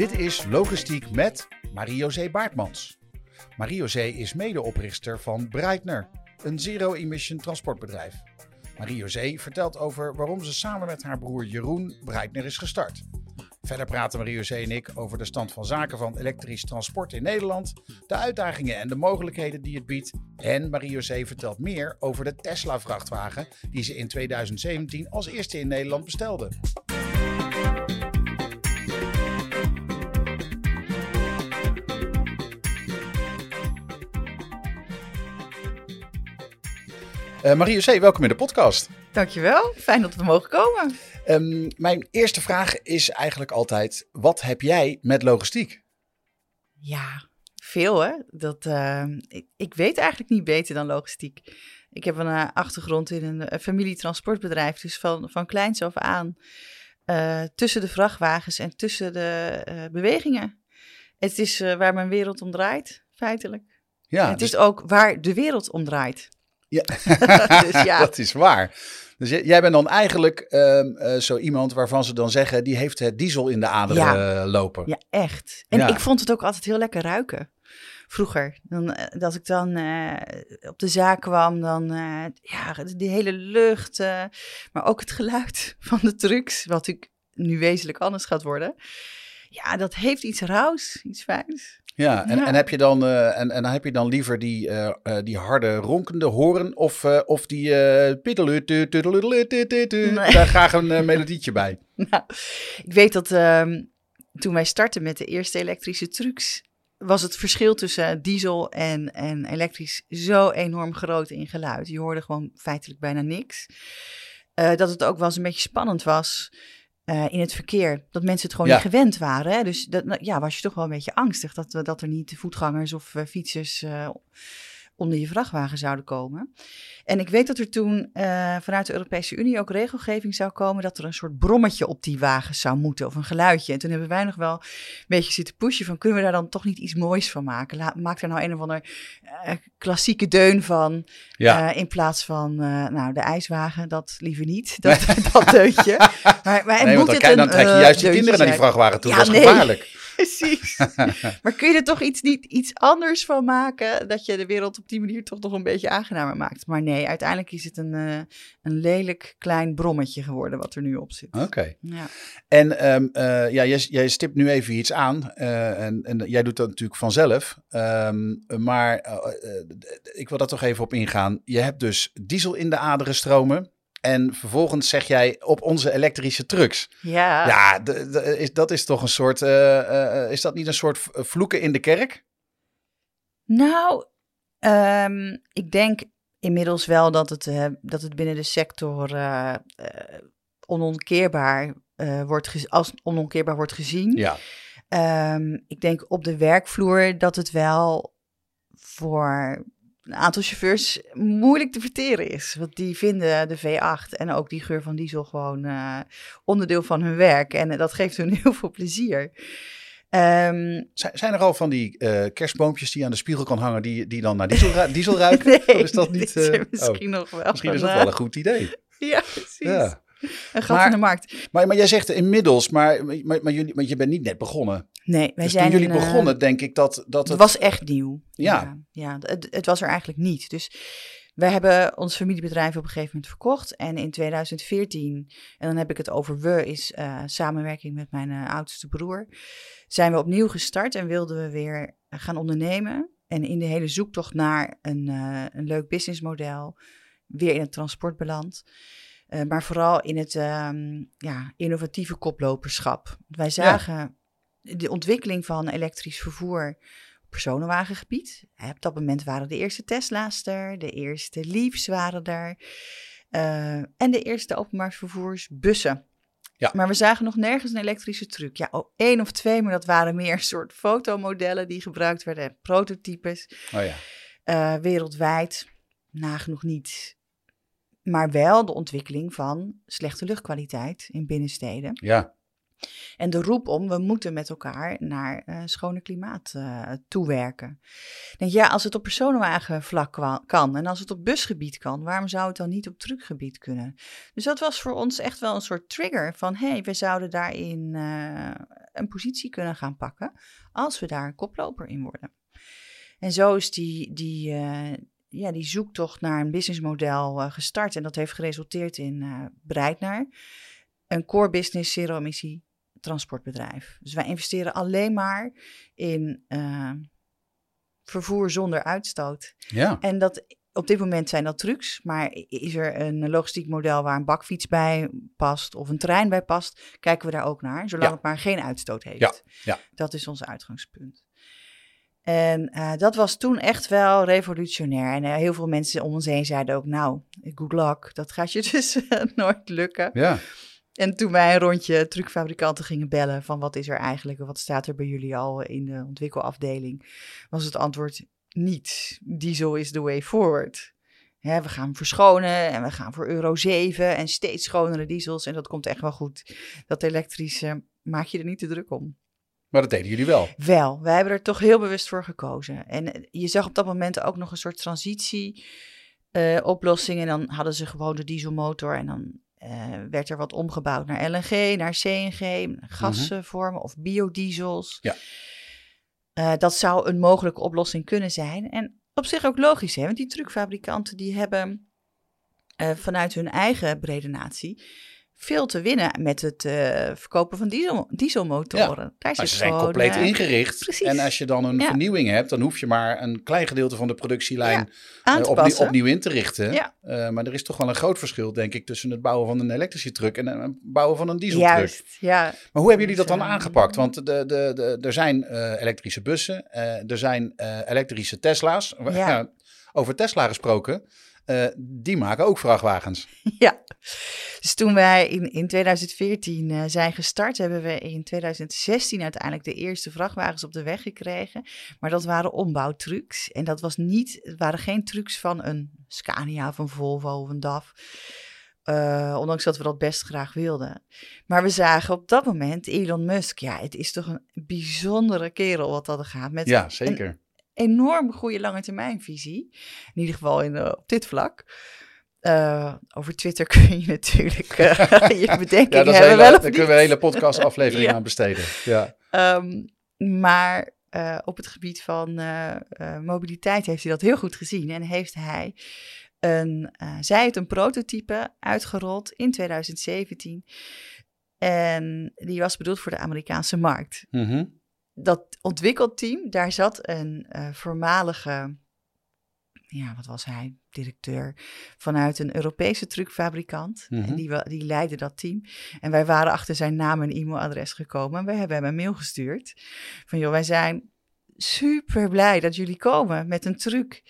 Dit is Logistiek met Marie-José Baartmans. Marie-José is medeoprichter van Breitner, een zero-emission transportbedrijf. Marie-José vertelt over waarom ze samen met haar broer Jeroen Breitner is gestart. Verder praten Marie-José en ik over de stand van zaken van elektrisch transport in Nederland, de uitdagingen en de mogelijkheden die het biedt. En Marie-José vertelt meer over de Tesla-vrachtwagen die ze in 2017 als eerste in Nederland bestelde. Uh, Marie-José, welkom in de podcast. Dankjewel, fijn dat we mogen komen. Um, mijn eerste vraag is eigenlijk altijd, wat heb jij met logistiek? Ja, veel hè. Dat, uh, ik, ik, weet eigenlijk niet beter dan logistiek. Ik heb een uh, achtergrond in een, een familietransportbedrijf, dus van, van kleins af aan. tussen de vrachtwagens en tussen de bewegingen. Het is waar mijn wereld om draait, feitelijk. Ja, het dus... is ook waar de wereld om draait. Ja, dus ja. dat is waar. Dus jij bent dan eigenlijk um, uh, zo iemand waarvan ze dan zeggen, die heeft het diesel in de aderen ja. uh, lopen. Ja, echt. En ik vond het ook altijd heel lekker ruiken. Vroeger, dan, uh, dat ik dan op de zaak kwam, dan ja, die hele lucht, maar ook het geluid van de trucks, wat ik nu wezenlijk anders gaat worden. Ja, dat heeft iets rauws, iets fijns. Ja, en, en, heb je dan, uh, en, en heb je dan liever die, uh, uh, die harde ronkende horen of, of die daar graag een melodietje bij? Nou, ik weet dat uh, toen wij startten met de eerste elektrische trucks, was het verschil tussen diesel en, en elektrisch zo enorm groot in geluid. Je hoorde gewoon feitelijk bijna niks. dat het ook wel eens een beetje spannend was. Uh, in het verkeer. Dat mensen het gewoon niet gewend waren. Hè? Dus dat, ja, was je toch wel een beetje angstig dat, dat er niet voetgangers of uh, fietsers uh, onder je vrachtwagen zouden komen. En ik weet dat er toen uh, vanuit de Europese Unie ook regelgeving zou komen dat er een soort brommetje op die wagens zou moeten of een geluidje. En toen hebben wij nog wel een beetje zitten pushen van kunnen we daar dan toch niet iets moois van maken? La maak er nou een of ander uh, klassieke deun van ja. uh, in plaats van nou de ijswagen, dat liever niet, dat, dat deuntje. Maar, maar nee, moet dan, het een, dan trek je juist je kinderen naar die vrachtwagen toe, ja, dat is nee. gevaarlijk. Precies. maar kun je er toch iets, niet, iets anders van maken, dat je de wereld op die manier toch nog een beetje aangenamer maakt? Maar nee, uiteindelijk is het een, uh, een lelijk klein brommetje geworden wat er nu op zit. Oké. Ja. En um, uh, ja, jij, jij stipt nu even iets aan uh, en, en jij doet dat natuurlijk vanzelf. Um, maar ik wil daar toch even op ingaan. Je hebt dus diesel in de aderen stromen. En vervolgens zeg jij op onze elektrische trucks. Ja. Ja, is, dat is toch een soort. Uh, is dat niet een soort vloeken in de kerk? Nou, um, ik denk inmiddels wel dat het, uh, dat het binnen de sector onomkeerbaar, wordt als onomkeerbaar wordt gezien. Ja. Um, ik denk op de werkvloer dat het wel voor een aantal chauffeurs moeilijk te verteren is. Want die vinden de V8 en ook die geur van diesel gewoon uh, onderdeel van hun werk. En dat geeft hun heel veel plezier. Um, zijn er al van die uh, kerstboompjes die aan de spiegel kan hangen, die, die dan naar diesel, diesel ruiken? nee, of is dat niet? Uh, misschien oh, nog wel. Misschien is dat wel een goed idee. Ja, precies. Ja. Een gat in de markt. Maar, maar jij zegt inmiddels, maar, maar, maar, jullie, maar je bent niet net begonnen. Nee, wij dus zijn... toen jullie begonnen, denk ik dat, dat het... Het was echt nieuw. Ja. Ja, ja het, het was er eigenlijk niet. Dus wij hebben ons familiebedrijf op een gegeven moment verkocht. En in 2014, en dan heb ik het over we, is uh, samenwerking met mijn uh, oudste broer, zijn we opnieuw gestart en wilden we weer gaan ondernemen. En in de hele zoektocht naar een, uh, een leuk businessmodel, weer in het transport beland. Maar vooral in het um, ja, innovatieve koploperschap. Wij zagen ja. De ontwikkeling van elektrisch vervoer personenwagengebied. Op dat moment waren de eerste Tesla's er, de eerste Leafs waren er. Uh, en de eerste openbaar vervoersbussen. Ja. Maar we zagen nog nergens een elektrische truck. Ja, oh, één of twee, maar dat waren meer soort fotomodellen die gebruikt werden. en Prototypes. Oh ja. Eh, wereldwijd nagenoeg niet. Maar wel de ontwikkeling van slechte luchtkwaliteit in binnensteden. Ja. En de roep om, we moeten met elkaar naar eh schone klimaat eh, toewerken. Denk, ja, als het op personenwagenvlak kan en als het op busgebied kan, waarom zou het dan niet op truckgebied kunnen? Dus dat was voor ons echt wel een soort trigger van, hé, hey, we zouden daarin eh, een positie kunnen gaan pakken als we daar koploper in worden. En zo is die, die, ja, die zoektocht naar een businessmodel eh, gestart en dat heeft geresulteerd in eh Breitner, een core business zero-emissie transportbedrijf. Dus wij investeren alleen maar in eh, vervoer zonder uitstoot. Ja. En dat, op dit moment zijn dat trucks, maar is er een logistiek model waar een bakfiets bij past of een trein bij past, kijken we daar ook naar, zolang Ja. het maar geen uitstoot heeft. Ja, ja. Dat is ons uitgangspunt. En eh, dat was toen echt wel revolutionair. En eh, heel veel mensen om ons heen zeiden ook, nou, good luck, dat gaat je dus nooit lukken. Ja. En toen wij een rondje truckfabrikanten gingen bellen van wat is er eigenlijk, wat staat er bij jullie al in de ontwikkelafdeling, was het antwoord niet. Diesel is the way forward. We gaan verschonen en we gaan voor euro 7 en steeds schonere diesels en dat komt echt wel goed. Dat elektrische maak je er niet te druk om. Maar dat deden jullie wel. Wel, wij hebben er toch heel bewust voor gekozen. En eh, je zag op dat moment ook nog een soort transitie eh, oplossing. En dan hadden ze gewoon de dieselmotor en dan eh, werd er wat omgebouwd naar LNG, naar CNG, gasvormen of biodiesels. Ja. Eh, dat zou een mogelijke oplossing kunnen zijn. En op zich ook logisch, hè? want die truckfabrikanten die hebben eh, vanuit hun eigen brede natie veel te winnen met het eh, verkopen van diesel, dieselmotoren. Daar Maar zit ze zijn gewoon, compleet eh, ingericht. precies. En als je dan een Ja. vernieuwing hebt, dan hoef je maar een klein gedeelte van de productielijn Ja, eh, opnieuw, opnieuw in te richten. Ja. Maar er is toch wel een groot verschil, denk ik, tussen het bouwen van een elektrische truck en het bouwen van een dieseltruck. Juist, ja. Maar hoe hebben jullie dat dan aangepakt? Want de, de, de, er zijn elektrische bussen, er zijn elektrische Tesla's. Ja. Over Tesla gesproken, eh, die maken ook vrachtwagens. Ja, dus toen wij in, in 2014 eh, zijn gestart, hebben we in 2016 uiteindelijk de eerste vrachtwagens op de weg gekregen. Maar dat waren ombouwtrucks. En dat was niet, het waren geen trucks van een Scania of een Volvo of een DAF. Eh, ondanks dat we dat best graag wilden. Maar we zagen op dat moment Elon Musk. Ja, het is toch een bijzondere kerel wat dat er gaat. Met Ja, zeker. Enorm goede lange termijnvisie. In ieder geval in, eh, op dit vlak. Eh, over Twitter kun je natuurlijk uh, je bedenking Ja, hebben. hele, of daar kunnen we een hele podcastaflevering Ja. aan besteden. Ja. Ehm, maar eh, op het gebied van eh, eh, mobiliteit heeft hij dat heel goed gezien. En heeft hij een, eh, zij heeft een prototype uitgerold in 2017. En die was bedoeld voor de Amerikaanse markt. Mhm. Dat ontwikkelteam, daar zat een eh, voormalige, ja, wat was hij, directeur vanuit een Europese truckfabrikant. Mhm. En die, wa- die leidde dat team. En wij waren achter zijn naam en e-mailadres gekomen. En we hebben hem een mail gestuurd. Van joh, wij zijn super blij dat jullie komen met een truc.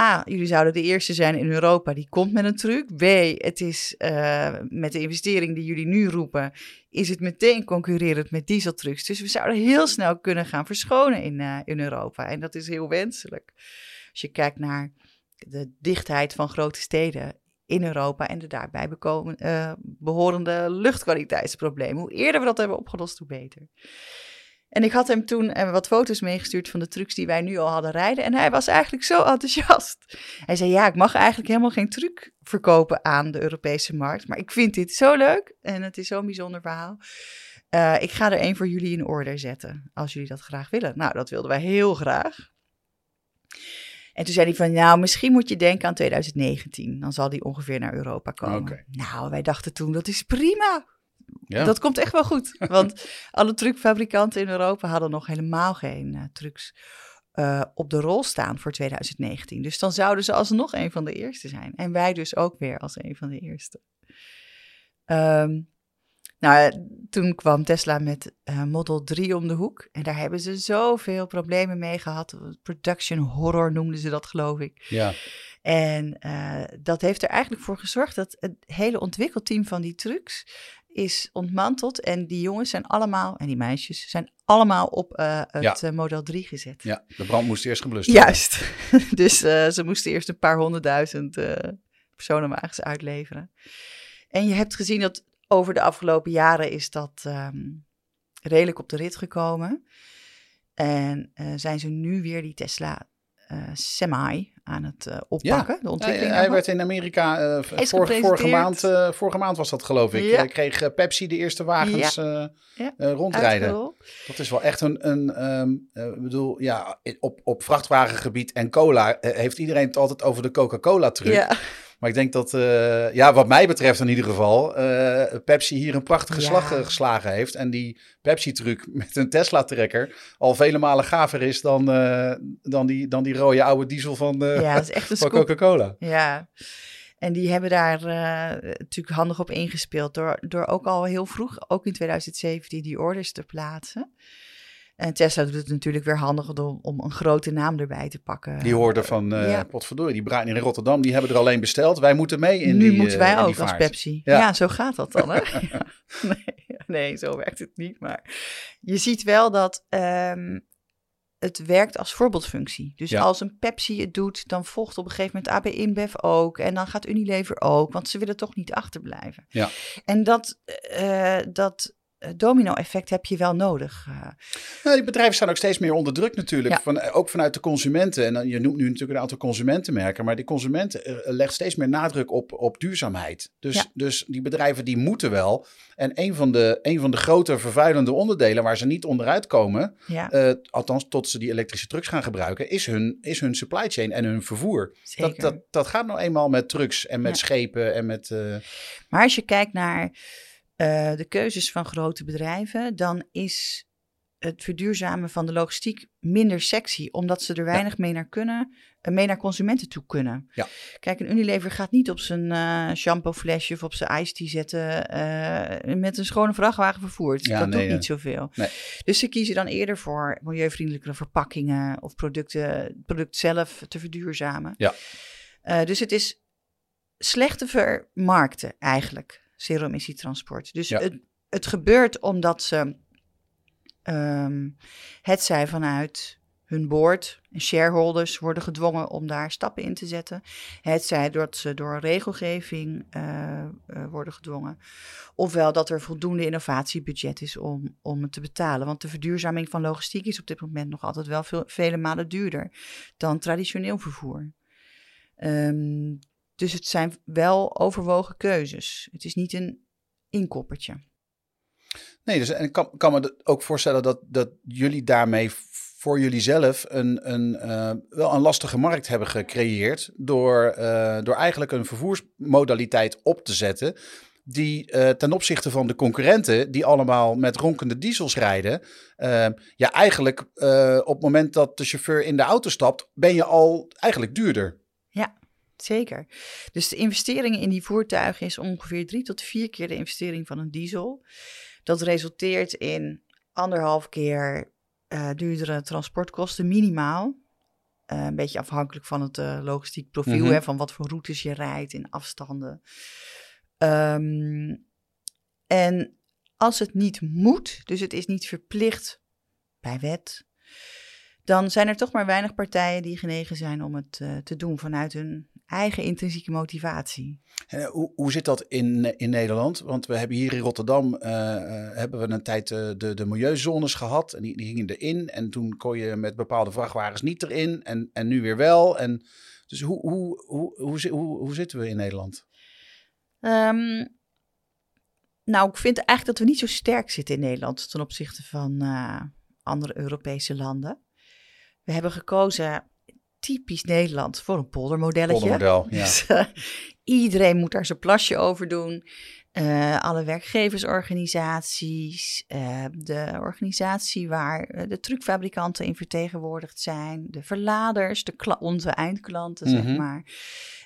A, jullie zouden de eerste zijn in Europa die komt met een truc. B, het is eh, met de investering die jullie nu roepen, is het meteen concurrerend met dieseltrucks. Dus we zouden heel snel kunnen gaan verschonen in, eh, in Europa. En dat is heel wenselijk. Als je kijkt naar de dichtheid van grote steden in Europa en de daarbij bekomen, eh, behorende luchtkwaliteitsproblemen. Hoe eerder we dat hebben opgelost, hoe beter. En ik had hem toen eh, wat foto's meegestuurd van de trucs die wij nu al hadden rijden. En hij was eigenlijk zo enthousiast. Hij zei, ja, ik mag eigenlijk helemaal geen truc verkopen aan de Europese markt. Maar ik vind dit zo leuk en het is zo'n bijzonder verhaal. Eh, ik ga er een voor jullie in orde zetten, als jullie dat graag willen. Nou, dat wilden wij heel graag. En toen zei hij van, nou, misschien moet je denken aan 2019. Dan zal die ongeveer naar Europa komen. Nou, wij dachten toen, dat is prima. Ja. Dat komt echt wel goed. Want alle truckfabrikanten in Europa hadden nog helemaal geen eh, trucks eh, op de rol staan voor 2019. Dus dan zouden ze alsnog een van de eerste zijn. En wij dus ook weer als een van de eerste. Ehm, nou, eh, toen kwam Tesla met Model 3 om de hoek. En daar hebben ze zoveel problemen mee gehad. Production horror noemden ze dat, geloof ik. ja. En dat heeft er eigenlijk voor gezorgd dat het hele ontwikkelteam van die trucks is ontmanteld en die jongens zijn allemaal, en die meisjes, zijn allemaal op uh, het Ja. model 3 gezet. Ja, de brand moest eerst geblust worden. Juist. dus eh, ze moesten eerst een paar honderdduizend eh personenwagens uitleveren. En je hebt gezien dat over de afgelopen jaren is dat ehm, redelijk op de rit gekomen. En eh, zijn ze nu weer die Tesla eh, Semi aan het eh, oppakken, de Hij, ontwikkeling. hij werd in Amerika, Hij is vorige, vorige, maand, eh, vorige maand was dat geloof ik. Ja. Eh, kreeg Pepsi de eerste wagens Ja. rondrijden. Dat is wel echt een, een ehm, eh, ik bedoel, ja, op, op vrachtwagengebied en cola heeft iedereen het altijd over de Coca-Cola truc. Maar ik denk dat, eh, ja, wat mij betreft in ieder geval, eh, Pepsi hier een prachtige Ja. slag eh, geslagen heeft. En die Pepsi-truc met een Tesla-trekker al vele malen gaver is dan, dan, die, dan die rode oude diesel van, ja, van. Coca-Cola. Ja, en die hebben daar natuurlijk handig op ingespeeld door, door ook al heel vroeg, ook in 2017, die orders te plaatsen. En Tesla doet het natuurlijk weer handig om, om een grote naam erbij te pakken. Die hoorden van, eh Ja. potverdorie, die Bruin in Rotterdam, die hebben er alleen besteld. Wij moeten mee in nu die moeten eh, wij die ook als. Pepsi. Ja. Ja. zo gaat dat dan, hè? Ja. nee, nee, zo werkt het niet. Maar je ziet wel dat ehm, het werkt als voorbeeldfunctie. Dus als een Pepsi het doet, dan volgt op een gegeven moment AB InBev ook. En dan gaat Unilever ook, want ze willen toch niet achterblijven. Ja. En dat, eh, dat eh, domino-effect heb je wel nodig. eh. Nou, die bedrijven staan ook steeds meer onder druk natuurlijk. Ja. Van, ook vanuit de consumenten. En dan, je noemt nu natuurlijk een aantal consumentenmerken. Maar die consumenten eh, leggen steeds meer nadruk op, op duurzaamheid. Dus, Ja. dus die bedrijven die moeten wel. En een van, de, een van de grote vervuilende onderdelen waar ze niet onderuit komen. ja, eh, althans tot ze die elektrische trucks gaan gebruiken. Is hun, is hun supply chain en hun vervoer. zeker. Dat, dat, dat gaat nou eenmaal met trucks en met schepen en met... eh, Maar als je kijkt naar eh, de keuzes van grote bedrijven, dan is het verduurzamen van de logistiek minder sexy, omdat ze er weinig mee naar kunnen, eh, mee naar consumenten toe kunnen. Ja. Kijk, een Unilever gaat niet op zijn eh shampooflesje of op zijn iced tea zetten met een schone vrachtwagen vervoerd. Ja, dat nee, doet niet zoveel. Nee. Dus ze kiezen dan eerder voor milieuvriendelijkere verpakkingen of producten, product zelf te verduurzamen. Ja. Dus het is slecht te vermarkten eigenlijk, zero-emissietransport. Dus Ja. het, het gebeurt omdat ze ehm, het zij vanuit hun board en shareholders worden gedwongen om daar stappen in te zetten. Het zij dat ze door regelgeving eh, eh, worden gedwongen. Ofwel dat er voldoende innovatiebudget is om, om het te betalen. Want de verduurzaming van logistiek is op dit moment nog altijd wel veel, vele malen duurder dan traditioneel vervoer. Ehm, dus het zijn wel overwogen keuzes. Het is niet een inkoppertje. Nee, dus en ik kan, kan me ook voorstellen dat, dat jullie daarmee voor jullie zelf een, een, eh, wel een lastige markt hebben gecreëerd. Door, eh, door eigenlijk een vervoersmodaliteit op te zetten. Die eh, ten opzichte van de concurrenten, die allemaal met ronkende diesels rijden. ja, eigenlijk op het moment dat de chauffeur in de auto stapt, ben je al eigenlijk duurder. Zeker. Dus de investeringen in die voertuigen is ongeveer drie tot vier keer de investering van een diesel. Dat resulteert in anderhalf keer eh, duurdere transportkosten, minimaal. Eh, een beetje afhankelijk van het eh, logistiek profiel, hè, van wat voor routes je rijdt in afstanden. Ehm, en als het niet moet, dus het is niet verplicht bij wet, dan zijn er toch maar weinig partijen die genegen zijn om het te doen vanuit hun eigen intrinsieke motivatie. En, eh, hoe, hoe zit dat in, in Nederland? Want we hebben hier in Rotterdam eh, eh, hebben we een tijd eh, de, de milieuzones gehad. En die, die gingen erin. En toen kon je met bepaalde vrachtwagens niet erin. En, en nu weer wel. En, dus hoe, hoe, hoe, hoe, hoe, hoe zitten we in Nederland? Ehm, nou, ik vind eigenlijk dat we niet zo sterk zitten in Nederland ten opzichte van eh, andere Europese landen. We hebben gekozen, typisch Nederland, voor een poldermodelletje. Poldermodel, ja. Dus, eh, iedereen moet daar zijn plasje over doen. Eh, alle werkgeversorganisaties, eh, de organisatie waar de truckfabrikanten in vertegenwoordigd zijn, de verladers, de onze eindklanten, Mhm. zeg maar.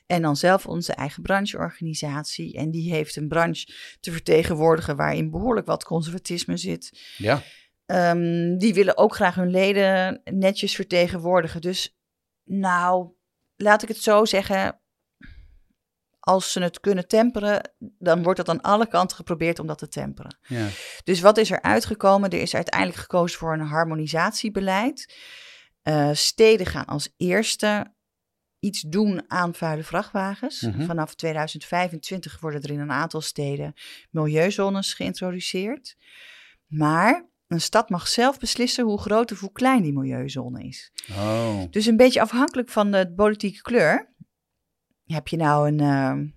En dan zelf onze eigen brancheorganisatie. En die heeft een branche te vertegenwoordigen waarin behoorlijk wat conservatisme zit. Ja, Ehm, die willen ook graag hun leden netjes vertegenwoordigen. Dus nou, laat ik het zo zeggen. als ze het kunnen temperen, dan wordt dat aan alle kanten geprobeerd om dat te temperen. Ja. Dus wat is er uitgekomen? Er is uiteindelijk gekozen voor een harmonisatiebeleid. Uh, steden gaan als eerste iets doen aan vuile vrachtwagens. Mhm. Vanaf 2025 worden er in een aantal steden milieuzones geïntroduceerd. Maar een stad mag zelf beslissen hoe groot of hoe klein die milieuzone is. Oh. Dus een beetje afhankelijk van de politieke kleur. Heb je nou een, uh,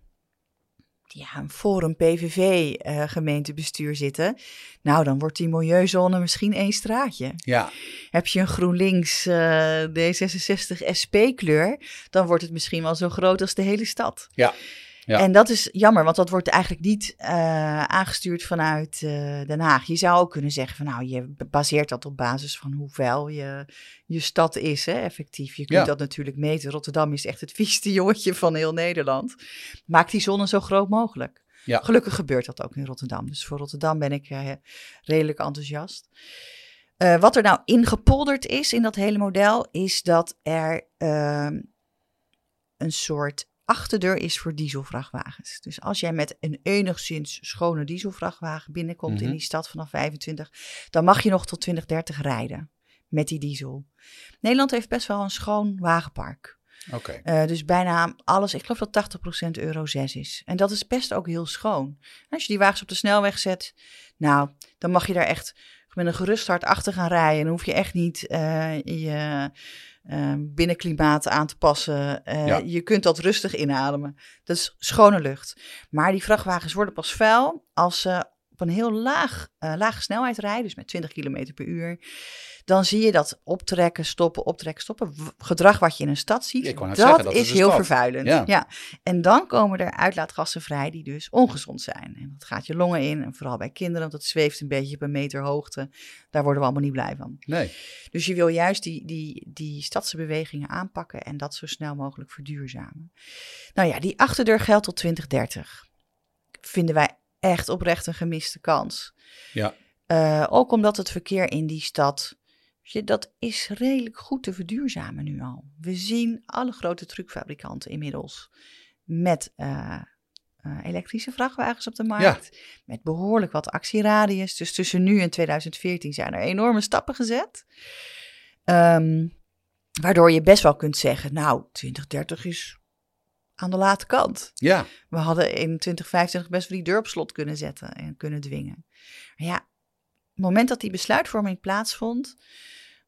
ja, een Forum PVV uh, gemeentebestuur zitten? Nou, dan wordt die milieuzone misschien één straatje. Ja. Heb je een GroenLinks uh, D66 SP kleur, dan wordt het misschien wel zo groot als de hele stad. Ja. Ja. En dat is jammer, want dat wordt eigenlijk niet uh, aangestuurd vanuit uh, Den Haag. Je zou ook kunnen zeggen van nou, je baseert dat op basis van hoe vuil je, je stad is, hè, effectief. Je kunt Ja. dat natuurlijk meten. Rotterdam is echt het vieste jongetje van heel Nederland. Maak die zone zo groot mogelijk. Ja. Gelukkig gebeurt dat ook in Rotterdam. Dus voor Rotterdam ben ik uh, redelijk enthousiast. Wat er nou ingepolderd is in dat hele model, is dat er uh, een soort achterdeur is voor dieselvrachtwagens. Dus als jij met een enigszins schone dieselvrachtwagen binnenkomt Mhm. in die stad vanaf 25, dan mag je nog tot 2030 rijden met die diesel. Nederland heeft best wel een schoon wagenpark. Oké. Uh, dus bijna alles, ik geloof dat 80% Euro 6 is. En dat is best ook heel schoon. Als je die wagens op de snelweg zet, nou, dan mag je daar echt met een gerust hart achter gaan rijden. Dan hoef je echt niet uh, je uh, binnenklimaat aan te passen. Uh, Ja. Je kunt dat rustig inademen. Dat is schone lucht. Maar die vrachtwagens worden pas vuil als ze op een heel laag, uh, lage snelheid rijden, dus met 20 km per uur. Dan zie je dat optrekken, stoppen, optrekken, stoppen. Gedrag wat je in een stad ziet, dat, zeggen, dat is heel stad. vervuilend. Ja. En dan komen er uitlaatgassen vrij die dus ongezond zijn. En dat gaat je longen in. En vooral bij kinderen, want dat zweeft een beetje op een meter hoogte. Daar worden we allemaal niet blij van. Nee. Dus je wil juist die, die, die stadse bewegingen aanpakken en dat zo snel mogelijk verduurzamen. Nou ja, die achterdeur geldt tot 2030. Vinden wij echt oprecht een gemiste kans. Ja. Uh, ook omdat het verkeer in die stad, dat is redelijk goed te verduurzamen nu al. We zien alle grote truckfabrikanten inmiddels met uh, uh, elektrische vrachtwagens op de markt. Met behoorlijk wat actieradius. Dus tussen nu en 2014 zijn er enorme stappen gezet. Um, waardoor je best wel kunt zeggen, nou, 2030 is aan de late kant. Ja. We hadden in 2025 best wel die deur op slot kunnen zetten en kunnen dwingen. Maar ja, het moment dat die besluitvorming plaatsvond,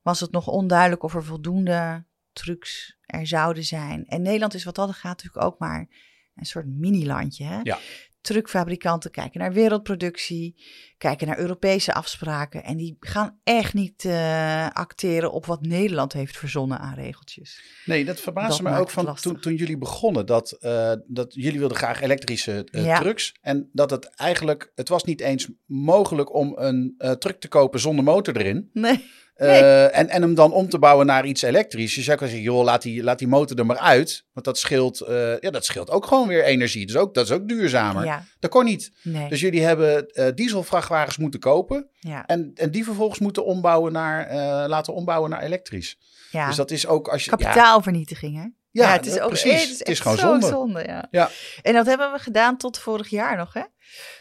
was het nog onduidelijk of er voldoende trucks er zouden zijn. En Nederland is wat dat gaat natuurlijk ook maar een soort mini-landje. Hè? Ja. Truckfabrikanten kijken naar wereldproductie, kijken naar Europese afspraken. En die gaan echt niet uh, acteren op wat Nederland heeft verzonnen aan regeltjes. Nee, dat verbaasde me ook van toen, toen jullie begonnen. Dat, uh, dat jullie wilden graag elektrische uh, Ja. trucks. En dat het eigenlijk, het was niet eens mogelijk om een truck te kopen zonder motor erin. Nee. Uh, en, en hem dan om te bouwen naar iets elektrisch. Je zou kunnen zeggen, joh, laat die, laat die motor er maar uit. Want dat scheelt, uh, ja, dat scheelt ook gewoon weer energie. Dus ook, dat is ook duurzamer. Ja. Dat kon niet. Nee. Dus jullie hebben uh, dieselvrachtwagens moeten kopen. ja. En, en die vervolgens moeten ombouwen naar, laten ombouwen naar elektrisch. ja. Dus dat is ook als je... Kapitaalvernietiging, hè? ja, het is ook precies. eh, Het is, het is echt gewoon zo zonde. ja. Ja. En dat hebben we gedaan tot vorig jaar nog, hè?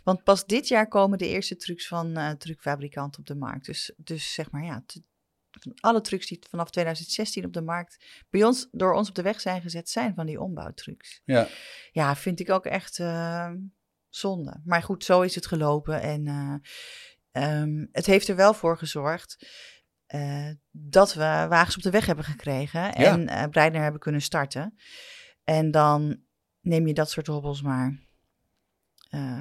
Want pas dit jaar komen de eerste trucks van uh, truckfabrikanten op de markt. Dus, dus zeg maar, ja, alle trucks die vanaf 2016 op de markt bij ons, door ons op de weg zijn gezet, zijn van die ombouwtrucs. Ja. Ja, vind ik ook echt uh, zonde. Maar goed, zo is het gelopen. En uh, um, het heeft er wel voor gezorgd uh, dat we wagens op de weg hebben gekregen en ja. Breitner hebben kunnen starten. En dan neem je dat soort hobbels maar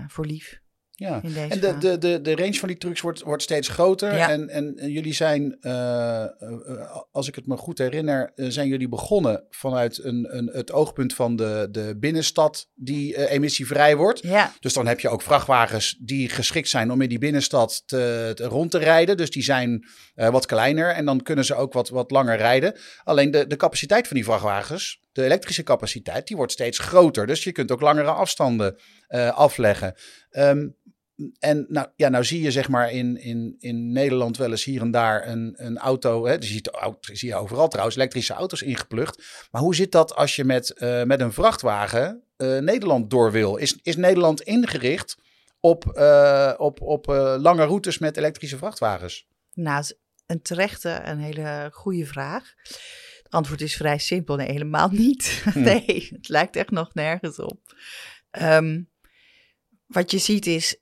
voor lief. Ja, en de, de, de, de range van die trucks wordt, wordt steeds groter. Ja. En, en, en, jullie zijn, uh, uh, als ik het me goed herinner, uh, zijn jullie begonnen vanuit een, een, het oogpunt van de, de binnenstad die emissievrij wordt. Ja. Dus dan heb je ook vrachtwagens die geschikt zijn om in die binnenstad te, te rond te rijden. Dus die zijn wat kleiner en dan kunnen ze ook wat, wat langer rijden. Alleen de, de capaciteit van die vrachtwagens, de elektrische capaciteit, die wordt steeds groter. Dus je kunt ook langere afstanden afleggen. Um, en nou, ja, nou zie je zeg maar in, in, in Nederland wel eens hier en daar een, een auto. Hè, je ziet, zie je overal trouwens elektrische auto's ingeplucht. Maar hoe zit dat als je met, uh, met een vrachtwagen eh, Nederland door wil. Is, is Nederland ingericht op, eh, op, op eh, lange routes met elektrische vrachtwagens? Nou, een terechte, een hele goede vraag. Het antwoord is vrij simpel. Nee, helemaal niet. Hm. Nee, het lijkt echt nog nergens op. Ehm, wat je ziet is,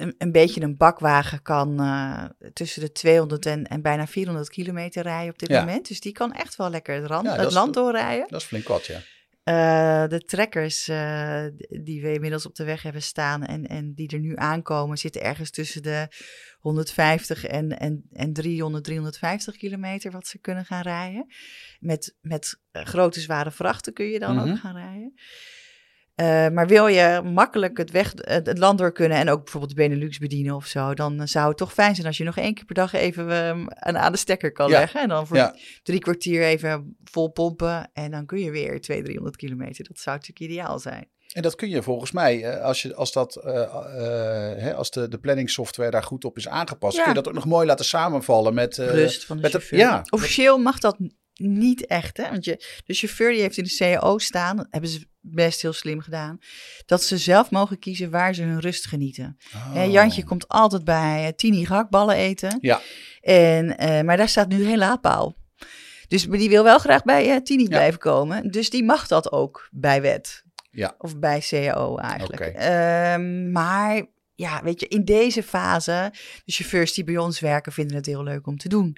een, een beetje een bakwagen kan eh, tussen de 200 en, en bijna 400 kilometer rijden op dit Ja. moment. Dus die kan echt wel lekker het, rand, Ja, is- land doorrijden. Dat is flink wat, ja. Eh, de trekkers eh, die we inmiddels op de weg hebben staan en, en die er nu aankomen, zitten ergens tussen de 150 en, en, en 300, 350 kilometer wat ze kunnen gaan rijden. Met, met grote zware vrachten kun je dan Mhm. ook gaan rijden. Eh, maar wil je makkelijk het, weg, het het land door kunnen en ook bijvoorbeeld de Benelux bedienen of zo, dan eh, zou het toch fijn zijn als je nog één keer per dag even eh, aan, aan de stekker kan Ja. leggen. En dan voor Ja. drie kwartier even vol pompen en dan kun je weer 200, 300 kilometer. Dat zou natuurlijk ideaal zijn. En dat kun je volgens mij, eh, als, je, als, dat, hè, als de, de planningssoftware daar goed op is aangepast, Ja. kun je dat ook nog mooi laten samenvallen met... eh, Rust van de met de- ja. Officieel mag dat niet echt, hè? Want je, de chauffeur die heeft in de CAO staan, dat hebben ze best heel slim gedaan, dat ze zelf mogen kiezen waar ze hun rust genieten. Oh. Jantje komt altijd bij eh, Tini gehaktballen eten. Ja. En, eh, maar daar staat nu geen laadpaal. Dus maar die wil wel graag bij eh, Tini blijven komen. Dus die mag dat ook bij wet. Ja. Of bij CAO eigenlijk. Oké. Ehm, maar ja, weet je, in deze fase, de chauffeurs die bij ons werken, vinden het heel leuk om te doen.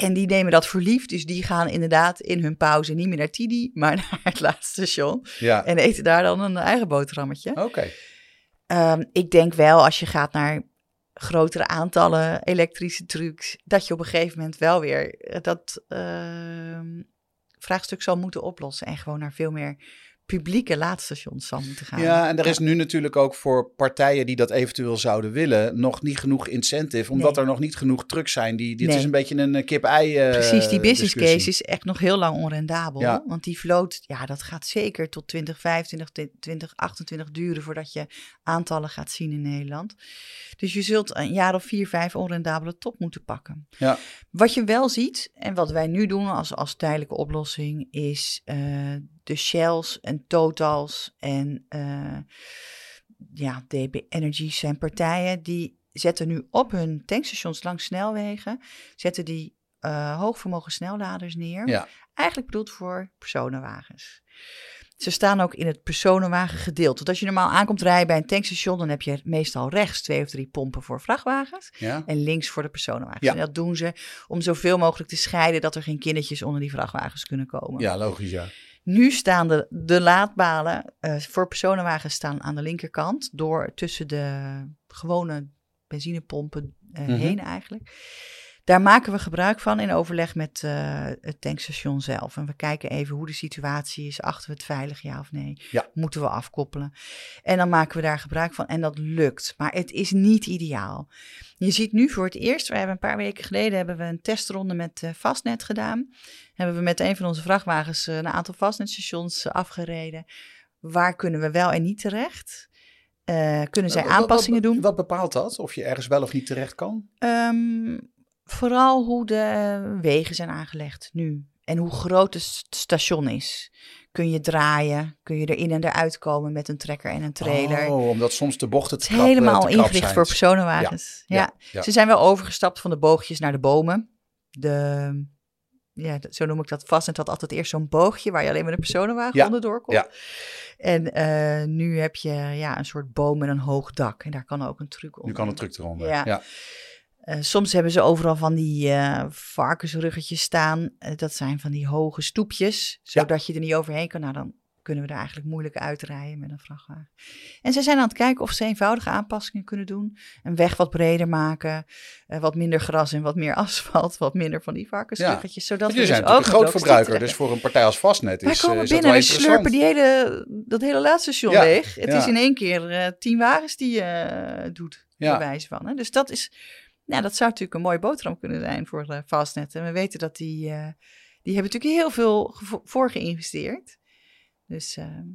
En die nemen dat voor lief. Dus die gaan inderdaad in hun pauze niet meer naar Tini, maar naar het laatste station. Ja, En eten daar dan een eigen boterhammetje. oké. Ehm, ik denk wel, als je gaat naar grotere aantallen elektrische trucks, dat je op een gegeven moment wel weer eh, dat ehm, vraagstuk zal moeten oplossen. En gewoon naar veel meer publieke laadstations zal moeten gaan. Ja, en er is nu natuurlijk ook voor partijen die dat eventueel zouden willen, nog niet genoeg incentive, omdat Nee. er nog niet genoeg trucks zijn. Die, dit Nee. is een beetje een eh, kip-ei eh, Precies, die business discussie. case is echt nog heel lang onrendabel. Ja. Want die vloot, ja, dat gaat zeker tot 2025, 2028 duren voordat je aantallen gaat zien in Nederland. Dus je zult een jaar of vier, vijf onrendabele top moeten pakken. Ja. Wat je wel ziet, en wat wij nu doen als, als tijdelijke oplossing, is eh, de Shells en Totals en eh, ja, DB Energy zijn partijen die zetten nu op hun tankstations langs snelwegen, zetten die eh hoogvermogen snelladers neer. Ja. Eigenlijk bedoeld voor personenwagens. Ze staan ook in het personenwagengedeelte. Want als je normaal aankomt rijden bij een tankstation, dan heb je meestal rechts twee of drie pompen voor vrachtwagens Ja. en links voor de personenwagens. Ja. En dat doen ze om zoveel mogelijk te scheiden dat er geen kindertjes onder die vrachtwagens kunnen komen. ja, logisch, ja. Nu staan de, de laadbalen eh, voor personenwagens staan aan de linkerkant door tussen de gewone benzinepompen eh, Mhm. heen eigenlijk. Daar maken we gebruik van in overleg met eh, het tankstation zelf. En we kijken even hoe de situatie is. Achten we het veilig, ja of nee? Ja. Moeten we afkoppelen? En dan maken we daar gebruik van. En dat lukt. Maar het is niet ideaal. Je ziet nu voor het eerst, we hebben een paar weken geleden hebben we een testronde met eh, Fastnet gedaan. Hebben we met een van onze vrachtwagens eh, een aantal Fastnetstations eh, afgereden. Waar kunnen we wel en niet terecht? Eh, kunnen zij wat- aanpassingen wat, doen? Wat bepaalt dat? Of je ergens wel of niet terecht kan? Ehm, vooral hoe de wegen zijn aangelegd nu. En hoe groot het st- station is. Kun je draaien? Kun je erin en eruit komen met een trekker en een trailer? Oh, omdat soms de bochten te krap, eh, helemaal te ingericht zijn. voor personenwagens. Ja, Ja, ja. Ze zijn wel overgestapt van de boogjes naar de bomen. De, ja, zo noem ik dat vast. En het had altijd eerst zo'n boogje waar je alleen met een personenwagen Ja, onderdoor kon. ja. En eh, nu heb je ja, een soort boom met een hoog dak. En daar kan ook een truc onder. Nu kan een truc eronder. Ja. Eh, soms hebben ze overal van die eh, varkensruggetjes staan. Eh, dat zijn van die hoge stoepjes, zodat je er niet overheen kan. Nou, dan kunnen we er eigenlijk moeilijk uitrijden met een vrachtwagen. En ze zijn aan het kijken of ze eenvoudige aanpassingen kunnen doen. Een weg wat breder maken, wat minder gras en wat meer asfalt, wat minder van die varkensruggetjes. Zodat we dus ook een groot verbruiker, dus voor een partij als Vastnet wij is, komen is dat binnen wel en we slurpen die hele, dat hele laadstation Ja, leeg. Het is in één keer tien wagens die je doet, Ja. bij wijze van. Hè? Dus dat is, nou, dat zou natuurlijk een mooie boterham kunnen zijn voor eh, Fastnet. En we weten dat die, eh, die hebben natuurlijk heel veel voor geïnvesteerd. Dus, ehm,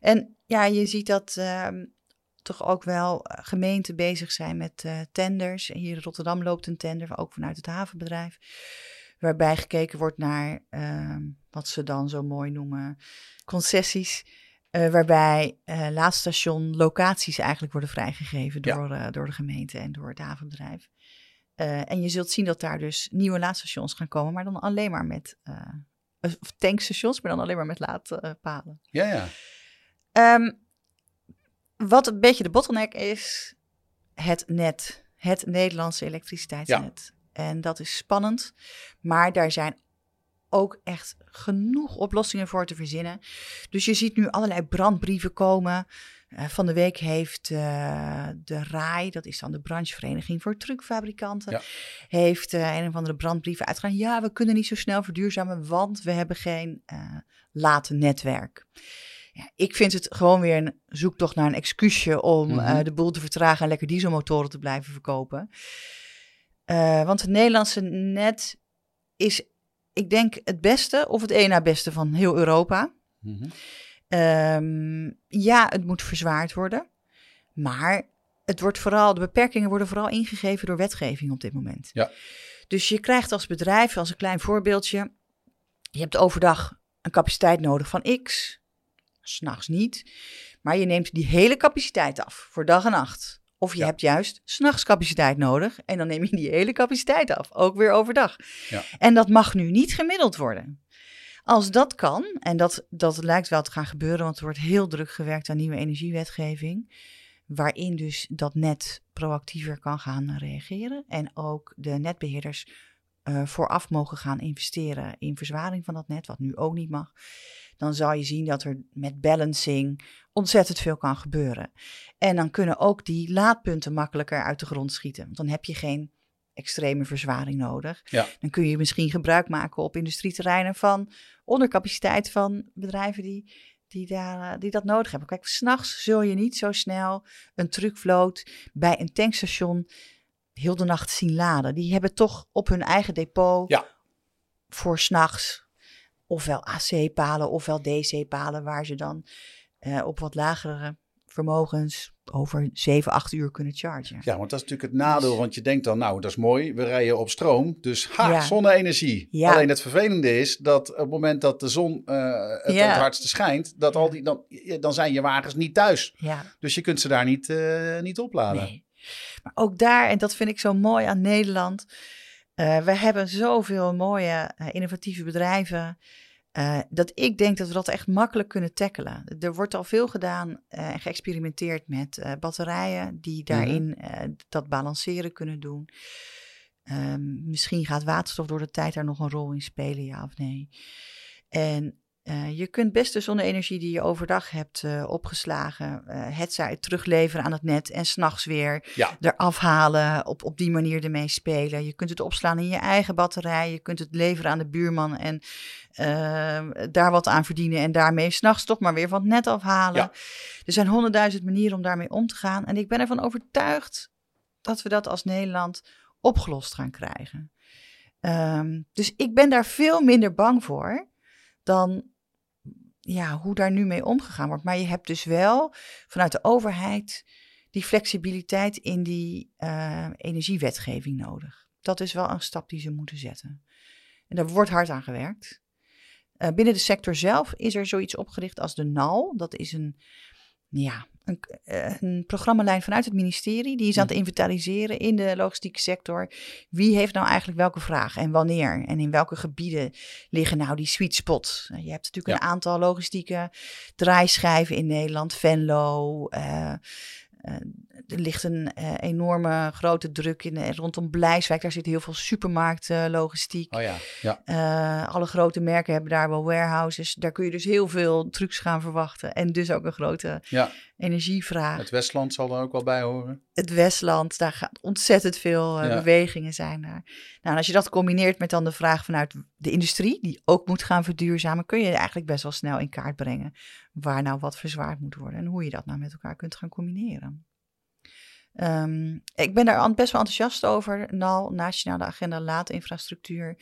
en ja, je ziet dat ehm, toch ook wel eh, gemeenten bezig zijn met tenders. Hier in Rotterdam loopt een tender, ook vanuit het havenbedrijf. Waarbij gekeken wordt naar ehm, wat ze dan zo mooi noemen concessies. Uh, waarbij uh, laadstation locaties eigenlijk worden vrijgegeven door, ja. uh, door de gemeente en door het havenbedrijf. en je zult zien dat daar dus nieuwe laadstations gaan komen, maar dan alleen maar met of tankstations, maar dan alleen maar met laadpalen. Ja, ja. Um, wat een beetje de bottleneck is, het net, het Nederlandse elektriciteitsnet. Ja. En dat is spannend, maar daar zijn ook echt genoeg oplossingen voor te verzinnen. Dus je ziet nu allerlei brandbrieven komen. Uh, van de week heeft uh, de RAI, dat is dan de branchevereniging voor truckfabrikanten, ja. heeft uh, een of andere brandbrieven uitgegaan. Ja, we kunnen niet zo snel verduurzamen, want we hebben geen late netwerk. Ja, ik vind het gewoon weer een zoektocht naar een excuusje om mm -hmm. de boel te vertragen en lekker dieselmotoren te blijven verkopen. want het Nederlandse net is ik denk het beste of het één na beste van heel Europa. Mm -hmm. um, ja, het moet verzwaard worden. Maar het wordt vooral, de beperkingen worden vooral ingegeven door wetgeving op dit moment. Ja. Dus je krijgt als bedrijf, als een klein voorbeeldje, je hebt overdag een capaciteit nodig van X, s'nachts niet. Maar je neemt die hele capaciteit af voor dag en nacht. Of je ja. hebt juist s'nachts capaciteit nodig en dan neem je die hele capaciteit af, ook weer overdag. Ja. En dat mag nu niet gemiddeld worden. Als dat kan, en dat, dat lijkt wel te gaan gebeuren, want er wordt heel druk gewerkt aan nieuwe energiewetgeving, waarin dus dat net proactiever kan gaan reageren en ook de netbeheerders uh, vooraf mogen gaan investeren in verzwaring van dat net, wat nu ook niet mag dan zal je zien dat er met balancing ontzettend veel kan gebeuren. En dan kunnen ook die laadpunten makkelijker uit de grond schieten. Want dan heb je geen extreme verzwaring nodig. Ja. Dan kun je misschien gebruik maken op industrieterreinen van ondercapaciteit van bedrijven die, die, daar, die dat nodig hebben. Kijk, s'nachts zul je niet zo snel een truckvloot bij een tankstation heel de nacht zien laden. Die hebben toch op hun eigen depot ja. voor s'nachts ofwel AC-palen ofwel DC-palen, waar ze dan uh, op wat lagere vermogens over 7, 8 uur kunnen chargen. Ja, want dat is natuurlijk het nadeel, want je denkt dan, nou, dat is mooi, we rijden op stroom, dus ha, Ja. zonne-energie. Ja. Alleen het vervelende is dat op het moment dat de zon eh, het, Ja. het hardste schijnt, dat al die, dan, dan zijn je wagens niet thuis. Ja, Dus je kunt ze daar niet, eh, niet opladen. nee. Maar ook daar, en dat vind ik zo mooi aan Nederland, eh, we hebben zoveel mooie eh, innovatieve bedrijven. eh, dat ik denk dat we dat echt makkelijk kunnen tackelen. Er wordt al veel gedaan en geëxperimenteerd met batterijen die daarin eh, dat balanceren kunnen doen. Ehm, misschien gaat waterstof door de tijd daar nog een rol in spelen, ja of nee. En eh, je kunt best de zonne-energie die je overdag hebt eh, opgeslagen, eh, het zij terugleveren aan het net en s'nachts weer Ja. eraf halen, op, op die manier ermee spelen. Je kunt het opslaan in je eigen batterij, je kunt het leveren aan de buurman en eh, daar wat aan verdienen en daarmee s'nachts toch maar weer van het net afhalen. Ja. Er zijn honderdduizend manieren om daarmee om te gaan en ik ben ervan overtuigd dat we dat als Nederland opgelost gaan krijgen. Ehm, dus ik ben daar veel minder bang voor dan ja, hoe daar nu mee omgegaan wordt. Maar je hebt dus wel vanuit de overheid die flexibiliteit in die eh, energiewetgeving nodig. Dat is wel een stap die ze moeten zetten. En daar wordt hard aan gewerkt. Eh, binnen de sector zelf is er zoiets opgericht als de NAL. Dat is een, ja, een, eh, een programmalijn vanuit het ministerie. Die is aan het inventariseren in de logistieke sector. Wie heeft nou eigenlijk welke vraag en wanneer? En in welke gebieden liggen nou die sweet spots? Eh, Je hebt natuurlijk een aantal logistieke draaischijven in Nederland. Venlo, eh, eh, er ligt een eh, enorme grote druk in, eh, rondom Blijswijk. Daar zit heel veel supermarktlogistiek. Oh ja, ja. Eh, alle grote merken hebben daar wel warehouses. Daar kun je dus heel veel trucs gaan verwachten. En dus ook een grote ja. energievraag. Het Westland zal er ook wel bij horen. Het Westland, daar gaat ontzettend veel eh, Ja. bewegingen zijn daar. Nou, en als je dat combineert met dan de vraag vanuit de industrie, die ook moet gaan verduurzamen, kun je eigenlijk best wel snel in kaart brengen waar nou wat verzwaard moet worden en hoe je dat nou met elkaar kunt gaan combineren. Ehm, ik ben daar best wel enthousiast over. NAL, Nationale Agenda Laadinfrastructuur.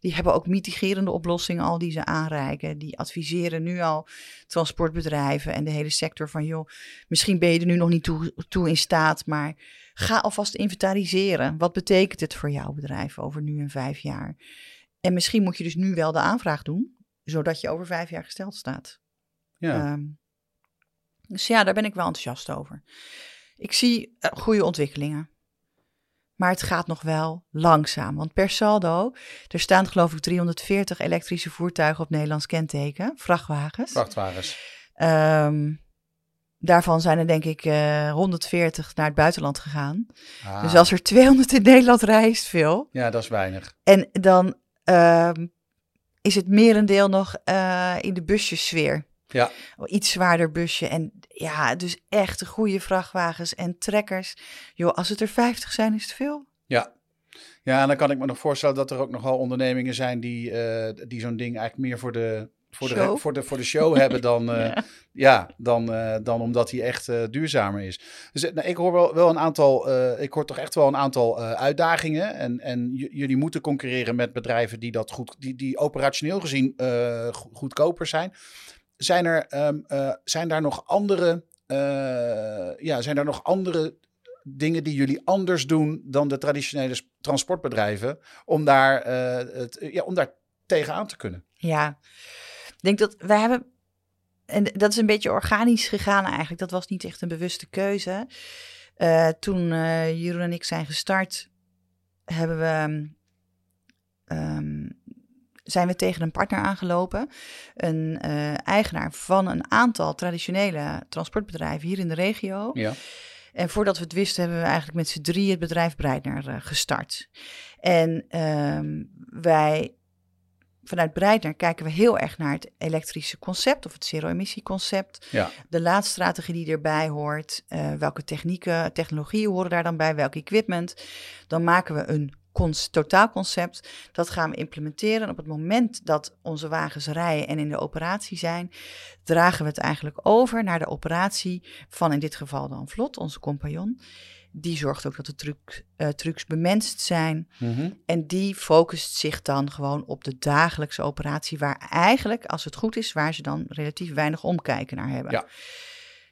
Die hebben ook mitigerende oplossingen al die ze aanreiken. Die adviseren nu al transportbedrijven en de hele sector van... joh, misschien ben je er nu nog niet toe, toe in staat, maar ga alvast inventariseren. Wat betekent het voor jouw bedrijf over nu en vijf jaar? En misschien moet je dus nu wel de aanvraag doen, zodat je over vijf jaar gesteld staat. Ja. Ehm, Dus ja, daar ben ik wel enthousiast over. Ik zie uh, goede ontwikkelingen. Maar het gaat nog wel langzaam. Want per saldo, er staan geloof ik 340 elektrische voertuigen op Nederlands kenteken, vrachtwagens. Vrachtwagens. Um, daarvan zijn er denk ik uh, 140 naar het buitenland gegaan. Ah. Dus als er 200 in Nederland rijdt, veel. Ja, dat is weinig. En dan um, is het merendeel nog uh, in de busjessfeer. Ja. Iets zwaarder busje. En ja, dus echt goede vrachtwagens en trekkers. Joh, als het er 50 zijn, is het veel. Ja. Ja, en dan kan ik me nog voorstellen dat er ook nogal ondernemingen zijn die, uh, die zo'n ding eigenlijk meer voor de, voor Show. de, voor de, voor de show hebben dan, uh, ja. ja. dan, uh, dan omdat hij echt uh, duurzamer is. Dus nou, ik hoor wel, wel een aantal, ik hoor toch echt wel een aantal uitdagingen. En, en jullie moeten concurreren met bedrijven die dat goed, die, die operationeel gezien goedkoper zijn. Zijn, er, um, zijn daar nog andere, ja, zijn daar nog andere dingen die jullie anders doen dan de traditionele transportbedrijven om daar, het, ja, om daar tegenaan te kunnen? Ja, ik denk dat wij hebben. En dat is een beetje organisch gegaan eigenlijk. Dat was niet echt een bewuste keuze. Toen Jeroen en ik zijn gestart, hebben we, um, zijn we tegen een partner aangelopen. Een uh, eigenaar van een aantal traditionele transportbedrijven hier in de regio. Ja. En voordat we het wisten, hebben we eigenlijk met z'n drie het bedrijf Breitner gestart. En um, wij vanuit Breitner kijken we heel erg naar het elektrische concept of het zero-emissie-concept. Ja. De laadstrategie die erbij hoort, uh, welke technieken, technologieën horen daar dan bij, welk equipment. Dan maken we een totaalconcept. Dat gaan we implementeren. En op het moment dat onze wagens rijden en in de operatie zijn, dragen we het eigenlijk over naar de operatie van in dit geval dan Vlot, onze compagnon. Die zorgt ook dat de truc, uh, trucs bemenst zijn. Mm -hmm. En die focust zich dan gewoon op de dagelijkse operatie, waar eigenlijk, als het goed is, waar ze dan relatief weinig omkijken naar hebben. Ja.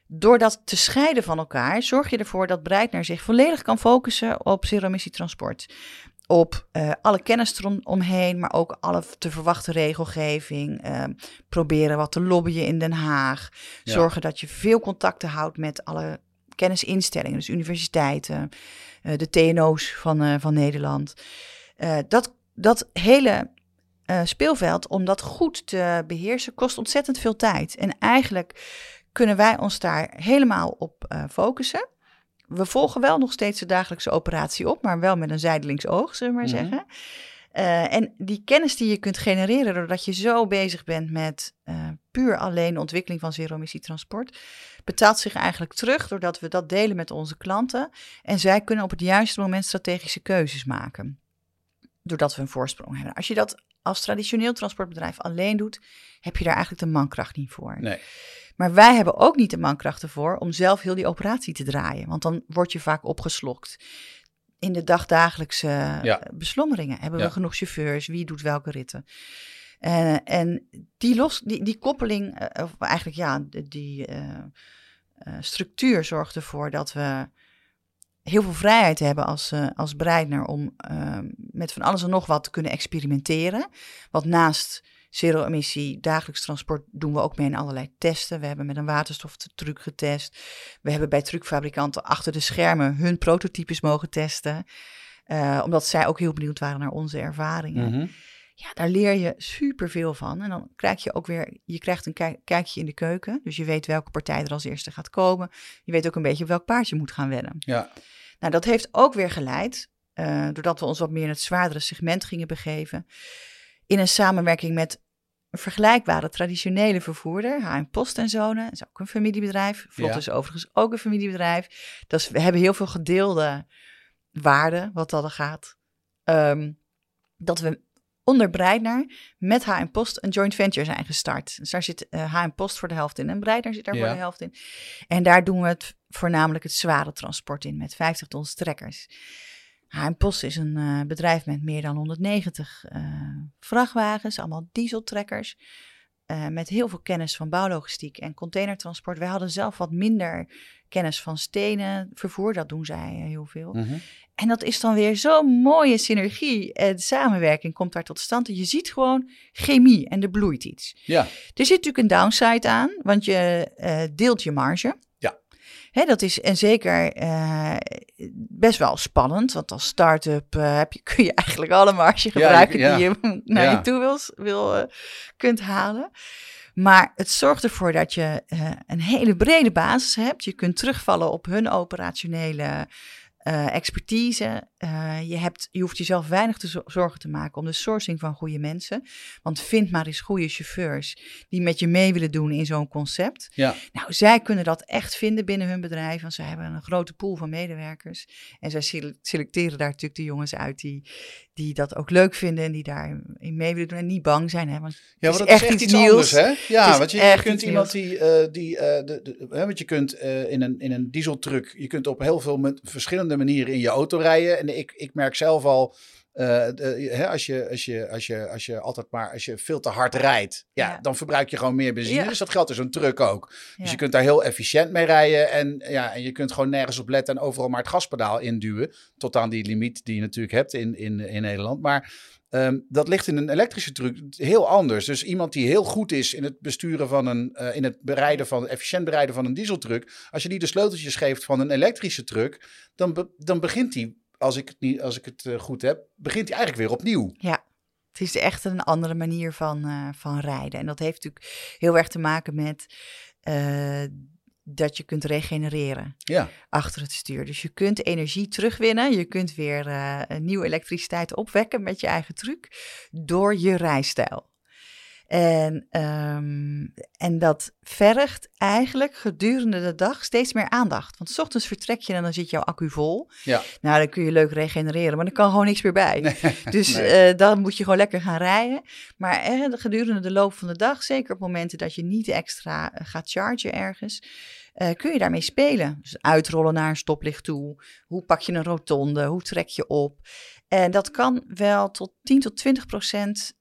Door dat te scheiden van elkaar, zorg je ervoor dat Breitner zich volledig kan focussen op zero-emissie-transport. Op uh, alle kennis eromheen, maar ook alle te verwachten regelgeving. Uh, proberen wat te lobbyen in Den Haag. Ja. Zorgen dat je veel contacten houdt met alle kennisinstellingen, dus universiteiten, uh, de TNO's van, uh, van Nederland. Dat, dat hele speelveld, om dat goed te beheersen, kost ontzettend veel tijd. En eigenlijk kunnen wij ons daar helemaal op focussen. We volgen wel nog steeds de dagelijkse operatie op, maar wel met een zijdelings oog, zullen we maar Mhm. zeggen. Uh, en die kennis die je kunt genereren doordat je zo bezig bent met uh, puur alleen ontwikkeling van zero-emissie-transport, betaalt zich eigenlijk terug doordat we dat delen met onze klanten. En zij kunnen op het juiste moment strategische keuzes maken. Doordat we een voorsprong hebben. Als je dat als traditioneel transportbedrijf alleen doet, heb je daar eigenlijk de mankracht niet voor. Nee. Maar wij hebben ook niet de mankracht ervoor om zelf heel die operatie te draaien. Want dan word je vaak opgeslokt in de dagdagelijkse Ja. beslommeringen. Hebben we genoeg chauffeurs? Wie doet welke ritten? Eh, en die, los, die, die koppeling, eh, of eigenlijk ja, die eh, eh, structuur zorgt ervoor dat we heel veel vrijheid hebben als, eh als Breitner om eh, met van alles en nog wat te kunnen experimenteren. Want naast zero-emissie dagelijks transport doen we ook mee in allerlei testen. We hebben met een waterstoftruc getest. We hebben bij truckfabrikanten achter de schermen hun prototypes mogen testen. Eh, omdat zij ook heel benieuwd waren naar onze ervaringen. Mhm. Ja, daar leer je superveel van. En dan krijg je ook weer, je krijgt een kijk- kijkje in de keuken. Dus je weet welke partij er als eerste gaat komen. Je weet ook een beetje op welk paard je moet gaan wedden. Ja. Nou, dat heeft ook weer geleid, eh, doordat we ons wat meer in het zwaardere segment gingen begeven, in een samenwerking met een vergelijkbare traditionele vervoerder, H&M Post en Zonen, is ook een familiebedrijf. Vlot Ja. is overigens ook een familiebedrijf. Dus we hebben heel veel gedeelde waarden, wat dat er gaat. Ehm, dat we onder Breitner met H&M Post een joint venture zijn gestart. Dus daar zit eh, H&M Post voor de helft in en Breitner zit daar voor de helft in. En daar doen we het voornamelijk het zware transport in met 50 ton trekkers. H&M Post is een eh, bedrijf met meer dan 190 eh, vrachtwagens, allemaal dieseltrekkers. Eh, met heel veel kennis van bouwlogistiek en containertransport. Wij hadden zelf wat minder kennis van stenen vervoer. Dat doen zij eh, heel veel. Mhm. En dat is dan weer zo'n mooie synergie en samenwerking komt daar tot stand. En je ziet gewoon chemie en er bloeit iets. Ja, Er zit natuurlijk een downside aan, want je eh, deelt je marge. Hè, dat is en zeker eh, best wel spannend, want als start-up eh, heb je, kun je eigenlijk alle marge gebruiken ja. die je naar je toe wil, wil eh, kunt halen. Maar het zorgt ervoor dat je een hele brede basis hebt. Je kunt terugvallen op hun operationele expertise. Eh, je, hebt, je hoeft jezelf weinig te zo- zorgen te maken om de sourcing van goede mensen. Want vind maar eens goede chauffeurs die met je mee willen doen in zo'n concept. ja. Nou, zij kunnen dat echt vinden binnen hun bedrijf, want zij hebben een grote pool van medewerkers. En zij sele- selecteren daar natuurlijk de jongens uit die, die dat ook leuk vinden en die daarin mee willen doen en niet bang zijn. Hè? Want Ja, maar is dat echt is echt iets nieuws. anders, hè? Ja, want je, kunt iemand die, eh, die de, de, hè, want je kunt in, een, in een dieseltruck, je kunt op heel veel met verschillende manieren in je auto rijden. En ik, ik merk zelf al, eh, de- hè, als, je, als, je, als, je, als je altijd maar, als je veel te hard rijdt, ja, Ja. dan verbruik je gewoon meer benzine. Ja. Dus dat geldt in zo'n truck ook. Dus je kunt daar heel efficiënt mee rijden en, ja, en je kunt gewoon nergens op letten en overal maar het gaspedaal induwen. Tot aan die limiet die je natuurlijk hebt in, in, in Nederland. Maar Ehm, dat ligt in een elektrische truck heel anders. Dus iemand die heel goed is in het besturen van een, eh, in het bereiden van, efficiënt bereiden van een dieseltruck. Als je die de sleuteltjes geeft van een elektrische truck, dan, be- dan begint die, als ik het, niet, als ik het eh, goed heb, begint die eigenlijk weer opnieuw. Het is echt een andere manier van, eh, van rijden. En dat heeft natuurlijk heel erg te maken met eh, dat je kunt regenereren Ja, achter het stuur. Dus je kunt energie terugwinnen. Je kunt weer een nieuwe elektriciteit opwekken met je eigen truc door je rijstijl. En, ehm, en dat vergt eigenlijk gedurende de dag steeds meer aandacht. Want 's ochtends vertrek je en dan zit jouw accu vol. ja. Nou, dan kun je leuk regenereren, maar er kan gewoon niks meer bij. Dus Nee. eh, dan moet je gewoon lekker gaan rijden. Maar eh, gedurende de loop van de dag, zeker op momenten dat je niet extra eh, gaat chargen ergens, eh, kun je daarmee spelen. Dus uitrollen naar een stoplicht toe. Hoe pak je een rotonde? Hoe trek je op? En dat kan wel tot 10 tot 20 procent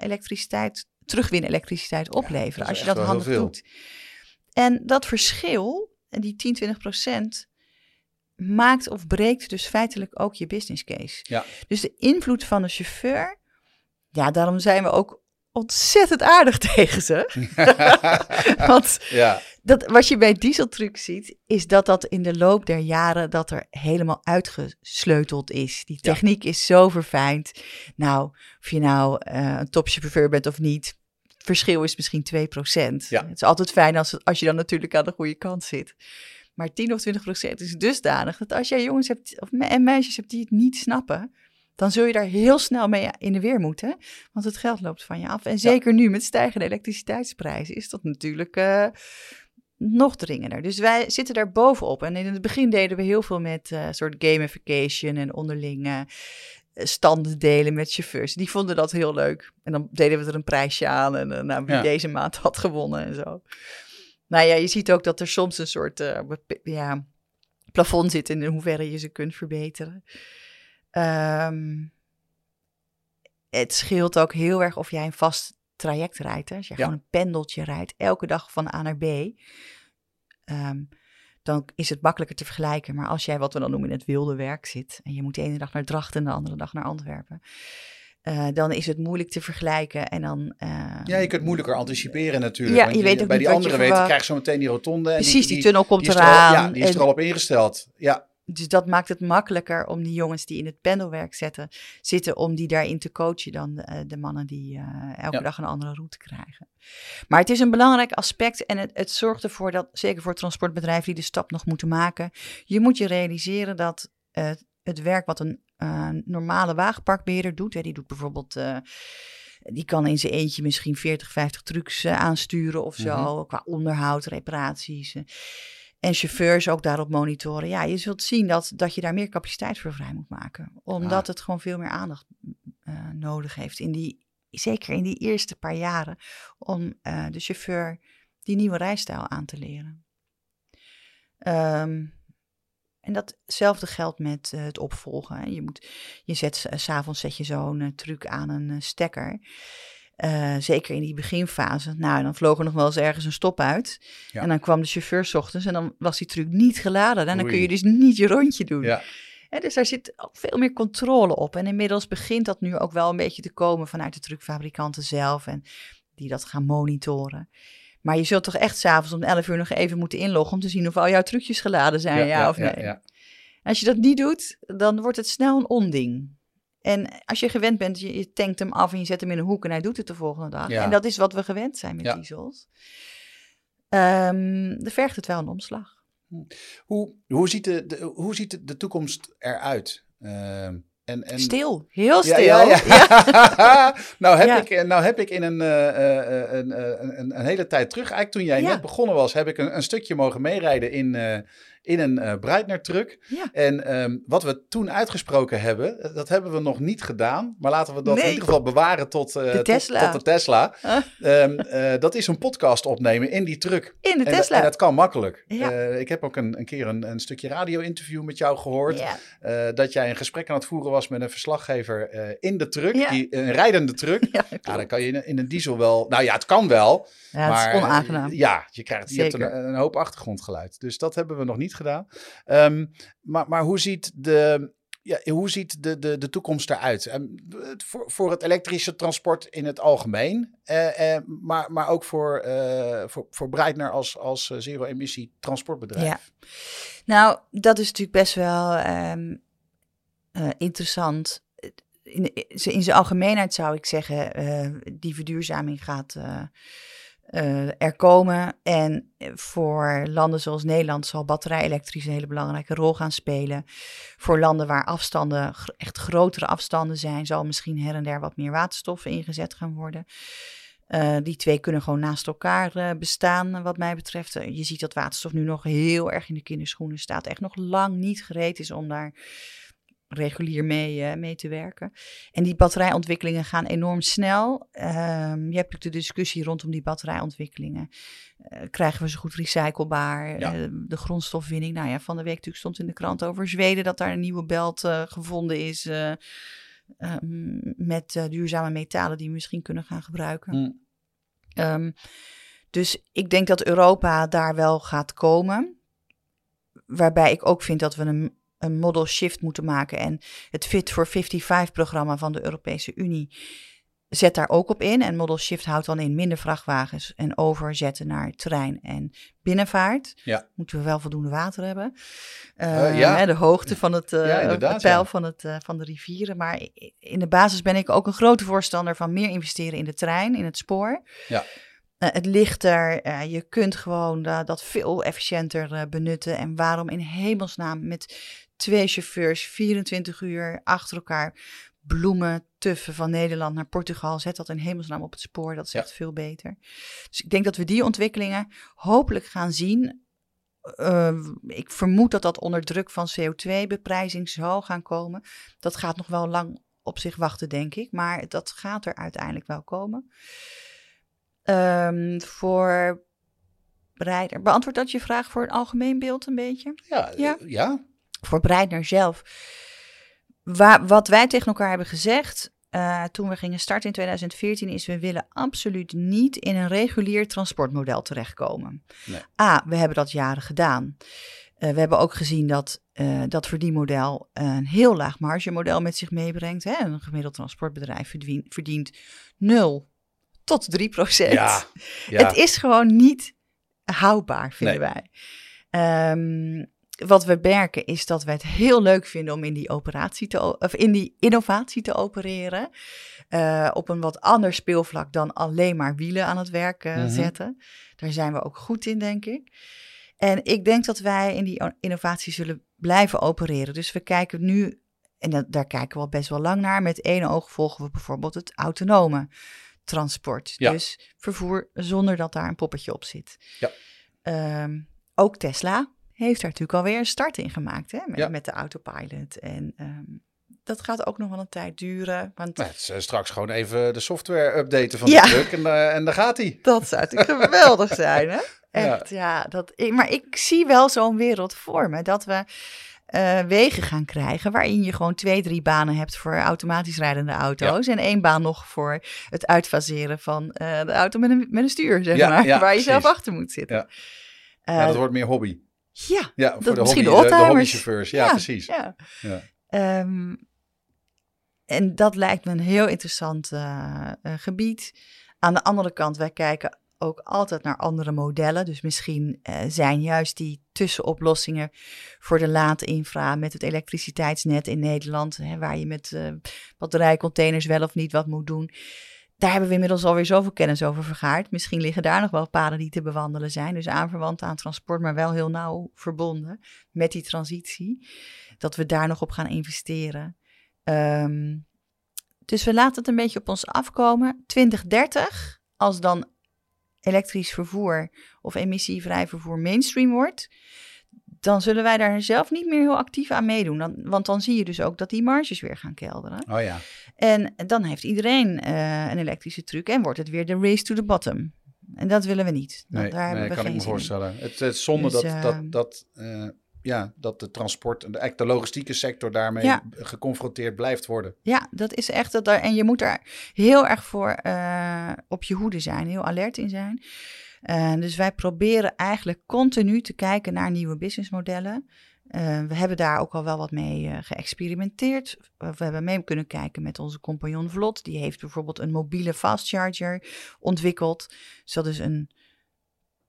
elektriciteit, terugwinnen elektriciteit opleveren. als je dat handig doet. En dat verschil, en die 10, 20 procent, maakt of breekt dus feitelijk ook je business case. Ja. Dus de invloed van de chauffeur, ja, daarom zijn we ook ontzettend aardig tegen ze. Want ja, dat, wat je bij dieseltruck ziet, is dat dat in de loop der jaren dat er helemaal uitgesleuteld is. Die Ja. techniek is zo verfijnd. Nou, of je nou eh, een topchauffeur bent of niet, verschil is misschien 2%. Ja. Het is altijd fijn als, als je dan natuurlijk aan de goede kant zit. Maar 10 of 20 procent is dusdanig dat als jij jongens hebt of me- en meisjes hebt die het niet snappen, dan zul je daar heel snel mee in de weer moeten. Want het geld loopt van je af. En zeker nu met stijgende elektriciteitsprijzen is dat natuurlijk eh, nog dringender. Dus wij zitten daar bovenop. En in het begin deden we heel veel met eh soort gamification en onderling eh, standen delen met chauffeurs. Die vonden dat heel leuk. En dan deden we er een prijsje aan en eh, nou, wie Ja. deze maand had gewonnen en zo. Nou ja, je ziet ook dat er soms een soort eh, ja, plafond zit in hoeverre je ze kunt verbeteren. Ehm, het scheelt ook heel erg of jij een vast traject rijdt. Hè? Als je Ja. gewoon een pendeltje rijdt, elke dag van A naar B, ehm, dan is het makkelijker te vergelijken. Maar als jij wat we dan noemen in het wilde werk zit en je moet de ene dag naar Drachten en de andere dag naar Antwerpen, eh, dan is het moeilijk te vergelijken. En dan, eh, ja, je kunt moeilijker anticiperen natuurlijk. Ja, want je weet ook bij die andere weet, krijg je zo meteen die rotonde. en precies, die, tunnel komt die is er al- eraan. ja, die is en- er al op ingesteld. Ja, Dus dat maakt het makkelijker om die jongens die in het pendelwerk zetten, zitten, om die daarin te coachen dan eh, de mannen die eh, elke Ja. dag een andere route krijgen. Maar het is een belangrijk aspect en het, het zorgt ervoor dat, zeker voor transportbedrijven die de stap nog moeten maken, je moet je realiseren dat eh, het werk wat een normale wagenparkbeheerder doet, hè, die doet bijvoorbeeld... die kan in zijn eentje misschien 40, 50 trucks aansturen of zo, Mhm. qua onderhoud, reparaties. eh. En chauffeurs ook daarop monitoren. Ja, je zult zien dat, dat je daar meer capaciteit voor vrij moet maken. Omdat Ah. het gewoon veel meer aandacht eh, nodig heeft. In die, zeker in die eerste paar jaren. Om eh, de chauffeur die nieuwe rijstijl aan te leren. Ehm, en datzelfde geldt met eh, het opvolgen. Je, moet, je zet, s'avonds zet je zo'n truc aan een stekker. Eh, zeker in die beginfase. Nou, dan vloog er nog wel eens ergens een stop uit. Ja. En dan kwam de chauffeur 's ochtends en dan was die truc niet geladen. En dan kun je dus niet je rondje doen. Ja. Hè, dus daar zit ook veel meer controle op. En inmiddels begint dat nu ook wel een beetje te komen vanuit de truckfabrikanten zelf. En die dat gaan monitoren. Maar je zult toch echt s'avonds om 11 uur nog even moeten inloggen om te zien of al jouw trucjes geladen zijn, ja, of nee. ja. Als je dat niet doet, dan wordt het snel een onding. En als je gewend bent, je, je tankt hem af en je zet hem in een hoek en hij doet het de volgende dag. Ja. En dat is wat we gewend zijn met Ja. diesels. Ehm dan vergt het wel een omslag. Hoe, hoe ziet, de, de, hoe ziet de, de toekomst eruit? Ehm, en, en, Stil, heel stil. ja, ja. nou, heb ik, nou heb ik in een, eh, eh, een, eh, een, een, hele tijd terug, eigenlijk toen jij net begonnen was, heb ik een, een stukje mogen meerijden in, eh, in een eh Breitner truck. Ja. En ehm, wat we toen uitgesproken hebben, eh, dat hebben we nog niet gedaan. Maar laten we dat Nee. in ieder geval bewaren tot, eh, De tot- Tesla. Tot, de Tesla. Ah. Ehm, eh, dat is een podcast opnemen in die truck. In de En, Tesla. en dat kan makkelijk. Ja. Ik heb ook een, een keer een, een stukje radio-interview met jou gehoord. ja. Eh, dat jij een gesprek aan het voeren was met een verslaggever in de truck, die, een rijdende truck. Ja, dan kan je in, in een diesel wel. Nou ja, het kan wel. Ja, het maar is onaangenaam. Ja, je, krijgt, je hebt een, een hoop achtergrondgeluid. Dus dat hebben we nog niet gedaan. Ehm, maar, maar hoe ziet de. Ja, hoe ziet de, de, de toekomst eruit? Ehm, voor, voor het elektrische transport in het algemeen, eh, eh, maar, maar ook voor, eh voor, voor Breitner als, als eh, zero-emissie transportbedrijf. Ja. Nou, dat is natuurlijk best wel ehm, eh, interessant. In, in zijn algemeenheid zou ik zeggen, die verduurzaming gaat eh, eh, er komen. En voor landen zoals Nederland zal batterij-elektrisch een hele belangrijke rol gaan spelen. Voor landen waar afstanden, echt grotere afstanden zijn, zal misschien her en der wat meer waterstof ingezet gaan worden. Eh, die twee kunnen gewoon naast elkaar eh, bestaan, wat mij betreft. Eh, je ziet dat waterstof nu nog heel erg in de kinderschoenen staat. Echt nog lang niet gereed is om daar regulier mee, eh, mee te werken. En die batterijontwikkelingen gaan enorm snel. Ehm, je hebt de discussie rondom die batterijontwikkelingen. Eh, krijgen we ze goed recyclebaar? Ja. Eh, de grondstofwinning. Nou ja, van de week natuurlijk stond in de krant over Zweden dat daar een nieuwe belt gevonden is. eh, ehm, met duurzame metalen die we misschien kunnen gaan gebruiken. Hm. Ehm, dus ik denk dat Europa daar wel gaat komen. Waarbij ik ook vind dat we een, een model shift moeten maken. En het Fit for 55-programma van de Europese Unie zet daar ook op in. En model shift houdt dan in minder vrachtwagens en overzetten naar terrein en binnenvaart. Ja. Moeten we wel voldoende water hebben. Eh, Eh, ja. hè, de hoogte van het, Ja, inderdaad, het peil ja. van, het, eh, van de rivieren. Maar in de basis ben ik ook een grote voorstander van meer investeren in de trein, in het spoor. Ja. Het lichter, eh, je kunt gewoon da- dat veel efficiënter benutten. En waarom in hemelsnaam met twee chauffeurs 24 uur achter elkaar bloemen tuffen van Nederland naar Portugal. Zet dat in hemelsnaam op het spoor, dat is Ja. echt veel beter. Dus ik denk dat we die ontwikkelingen hopelijk gaan zien. Eh, ik vermoed dat dat onder druk van CO2-beprijzing zal gaan komen. Dat gaat nog wel lang op zich wachten, denk ik. Maar dat gaat er uiteindelijk wel komen. Ehm, voor. Beantwoord dat je vraag voor een algemeen beeld een beetje? Ja, Ja. eh, ja. Voor Breitner zelf. Waar, wat wij tegen elkaar hebben gezegd eh, toen we gingen starten in 2014 is we willen absoluut niet in een regulier transportmodel terechtkomen. Nee. A, we hebben dat jaren gedaan. Eh, we hebben ook gezien dat eh, dat verdienmodel een heel laag margemodel met zich meebrengt. Hè? Een gemiddeld transportbedrijf verdient, verdient 0 tot 3 procent. Ja, ja. Het is gewoon niet houdbaar, vinden Nee. wij. Ehm, wat we merken is dat we het heel leuk vinden om in die, operatie te, of in die innovatie te opereren. Eh, op een wat ander speelvlak dan alleen maar wielen aan het werk eh, Mhm. zetten. Daar zijn we ook goed in, denk ik. En ik denk dat wij in die innovatie zullen blijven opereren. Dus we kijken nu, en dat, daar kijken we al best wel lang naar. Met één oog volgen we bijvoorbeeld het autonome transport. Ja. Dus vervoer zonder dat daar een poppetje op zit. Ja. Ehm, ook Tesla heeft daar natuurlijk alweer een start in gemaakt hè, met, Ja. met de autopilot. En ehm, dat gaat ook nog wel een tijd duren. Want Nou, het is, eh, straks gewoon even de software updaten van Ja. de truck en, eh, en daar gaat hij. dat zou natuurlijk geweldig zijn, hè? Echt, ja. dat, ik, maar ik zie wel zo'n wereld voor me. Dat we eh, wegen gaan krijgen. Waarin je gewoon twee, drie banen hebt voor automatisch rijdende auto's. En één baan nog voor het uitfaseren van de auto met een, met een stuur, zeg maar. waar je zelf achter moet zitten. Ja. Ja, dat wordt meer hobby. Ja, Ja, voor dat de, misschien hobby, de de, hobbychauffeurs. Ja, precies. Ja. Ja. Ehm, en dat lijkt me een heel interessant eh, eh, gebied. Aan de andere kant, wij kijken ook altijd naar andere modellen. Dus misschien eh, zijn juist die tussenoplossingen voor de laadinfra met het elektriciteitsnet in Nederland, hè, waar je met batterijcontainers wel of niet wat moet doen. Daar hebben we inmiddels alweer zoveel kennis over vergaard. Misschien liggen daar nog wel paden die te bewandelen zijn. Dus aanverwant aan transport, maar wel heel nauw verbonden met die transitie. Dat we daar nog op gaan investeren. Ehm, dus we laten het een beetje op ons afkomen. 2030, als dan elektrisch vervoer of emissievrij vervoer mainstream wordt, dan zullen wij daar zelf niet meer heel actief aan meedoen. Dan, want dan zie je dus ook dat die marges weer gaan kelderen. Oh ja. En dan heeft iedereen eh, een elektrische truck en wordt het weer de race to the bottom. En dat willen we niet. Dat- Nee, daar nee hebben we kan ik geen me zin in. voorstellen. Het, het is zonde Dus, dat, eh, dat, dat, eh, ja, dat de transport, de, de logistieke sector daarmee Ja. geconfronteerd blijft worden. Ja, dat is echt dat daar. En je moet daar heel erg voor op je hoede zijn, heel alert in zijn. Eh, dus wij proberen eigenlijk continu te kijken naar nieuwe businessmodellen. Eh, we hebben daar ook al wel wat mee eh, geëxperimenteerd. Uh, we hebben mee kunnen kijken met onze compagnon Vlot. Die heeft bijvoorbeeld een mobiele fast charger ontwikkeld. Dus dat is een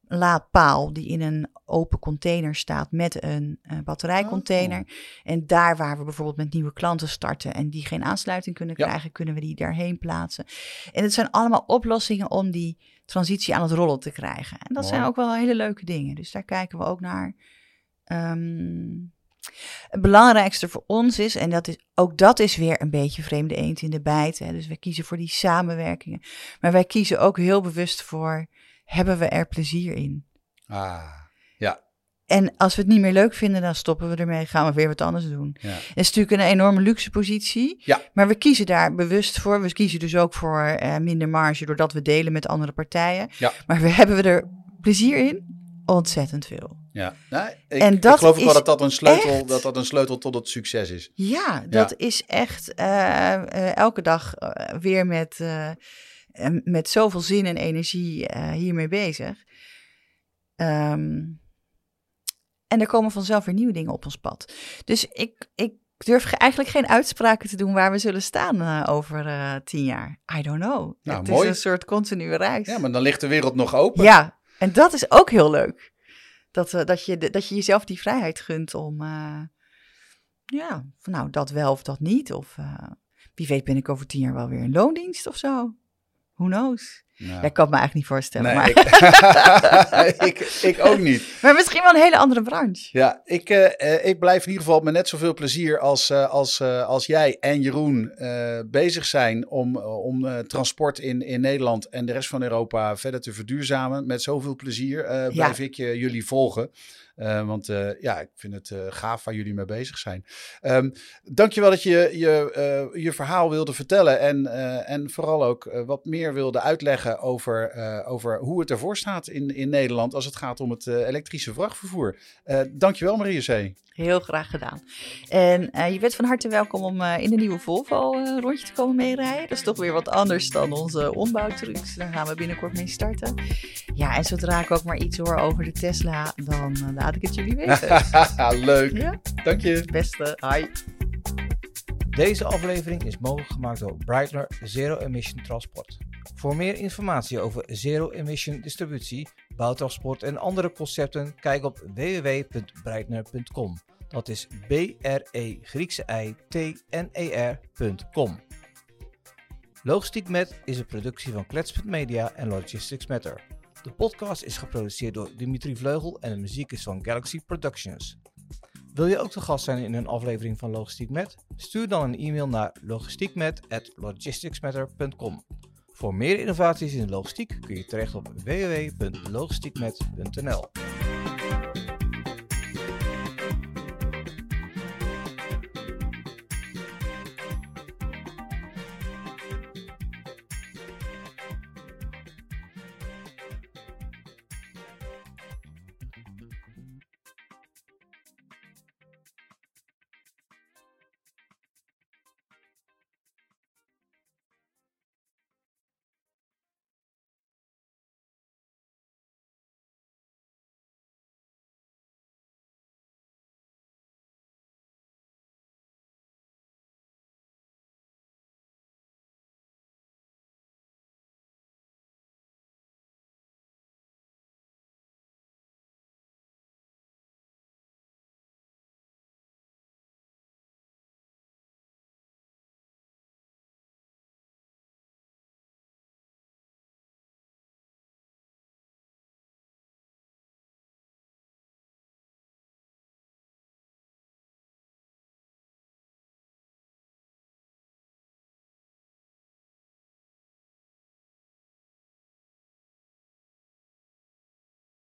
laadpaal die in een open container staat met een batterijcontainer. En daar waar we bijvoorbeeld met nieuwe klanten starten en die geen aansluiting kunnen Ja. krijgen, kunnen we die daarheen plaatsen. En het zijn allemaal oplossingen om die transitie aan het rollen te krijgen. En dat zijn ook wel hele leuke dingen. Dus daar kijken we ook naar. Ehm, het belangrijkste voor ons is, en dat is, ook dat is weer een beetje vreemde eend in de bijt. Hè, dus wij kiezen voor die samenwerkingen. Maar wij kiezen ook heel bewust voor, hebben we er plezier in? Ah. En als we het niet meer leuk vinden, dan stoppen we ermee. Gaan we weer wat anders doen. ja. Het is natuurlijk een enorme luxe positie. Ja. Maar we kiezen daar bewust voor. We kiezen dus ook voor eh, minder marge doordat we delen met andere partijen. Ja. Maar we hebben we er plezier in? Ontzettend veel. Ja, nou, ik, En ik dat geloof ook wel dat dat een sleutel, echt- dat dat een sleutel tot het succes is. Ja, dat is echt eh, eh, elke dag weer met, met zoveel zin en energie hiermee bezig. Ehm, en er komen vanzelf weer nieuwe dingen op ons pad. Dus ik, ik durf ge- eigenlijk geen uitspraken te doen waar we zullen staan eh, over eh, tien jaar. I don't know. Nou, het mooi. is een soort continue reis. Ja, maar dan ligt de wereld nog open. Ja, en dat is ook heel leuk. Dat, eh, dat, je, dat je jezelf die vrijheid gunt om, ja, van nou, dat wel of dat niet. Of wie weet ben ik over tien jaar wel weer in loondienst of zo. Who knows? Nou, Ja, ik kan het me eigenlijk niet voorstellen. nee, maar, ik, ik, ik ook niet. maar misschien wel een hele andere branche. Ja, ik, eh, eh, ik blijf in ieder geval met net zoveel plezier als, eh, als, als jij en Jeroen bezig zijn om, om transport in, in Nederland en de rest van Europa verder te verduurzamen. Met zoveel plezier blijf ik eh, jullie volgen. Eh, want eh, ja, ik vind het eh, gaaf waar jullie mee bezig zijn. Ehm dankjewel dat je je, je verhaal wilde vertellen. En, en vooral ook wat meer wilde uitleggen over, over hoe het ervoor staat in, in Nederland als het gaat om het elektrische vrachtvervoer. Dankjewel Marie C. Heel graag gedaan. En eh, je bent van harte welkom om eh, in de nieuwe Volvo eh, een rondje te komen meerijden. Dat is toch weer wat anders dan onze ombouwtrucs. Daar gaan we binnenkort mee starten. Ja, en zodra ik ook maar iets hoor over de Tesla, dan laat ik het jullie weten. Leuk. ja, Dank je. beste. Hi. Deze aflevering is mogelijk gemaakt door Brightner Zero Emission Transport. Voor meer informatie over Zero Emission distributie, bouwtransport en andere concepten, kijk op www.breitner.com. Dat is B-R-E Griekse I T N E R.com. Logistiek Met is een productie van Klets.media en Logistics Matter. De podcast is geproduceerd door Dimitri Vleugel en de muziek is van Galaxy Productions. Wil je ook te gast zijn in een aflevering van Logistiek Met? Stuur dan een e-mail naar logistiekmet@logisticsmatter.com. Voor meer innovaties in logistiek kun je terecht op www.logistiekmet.nl.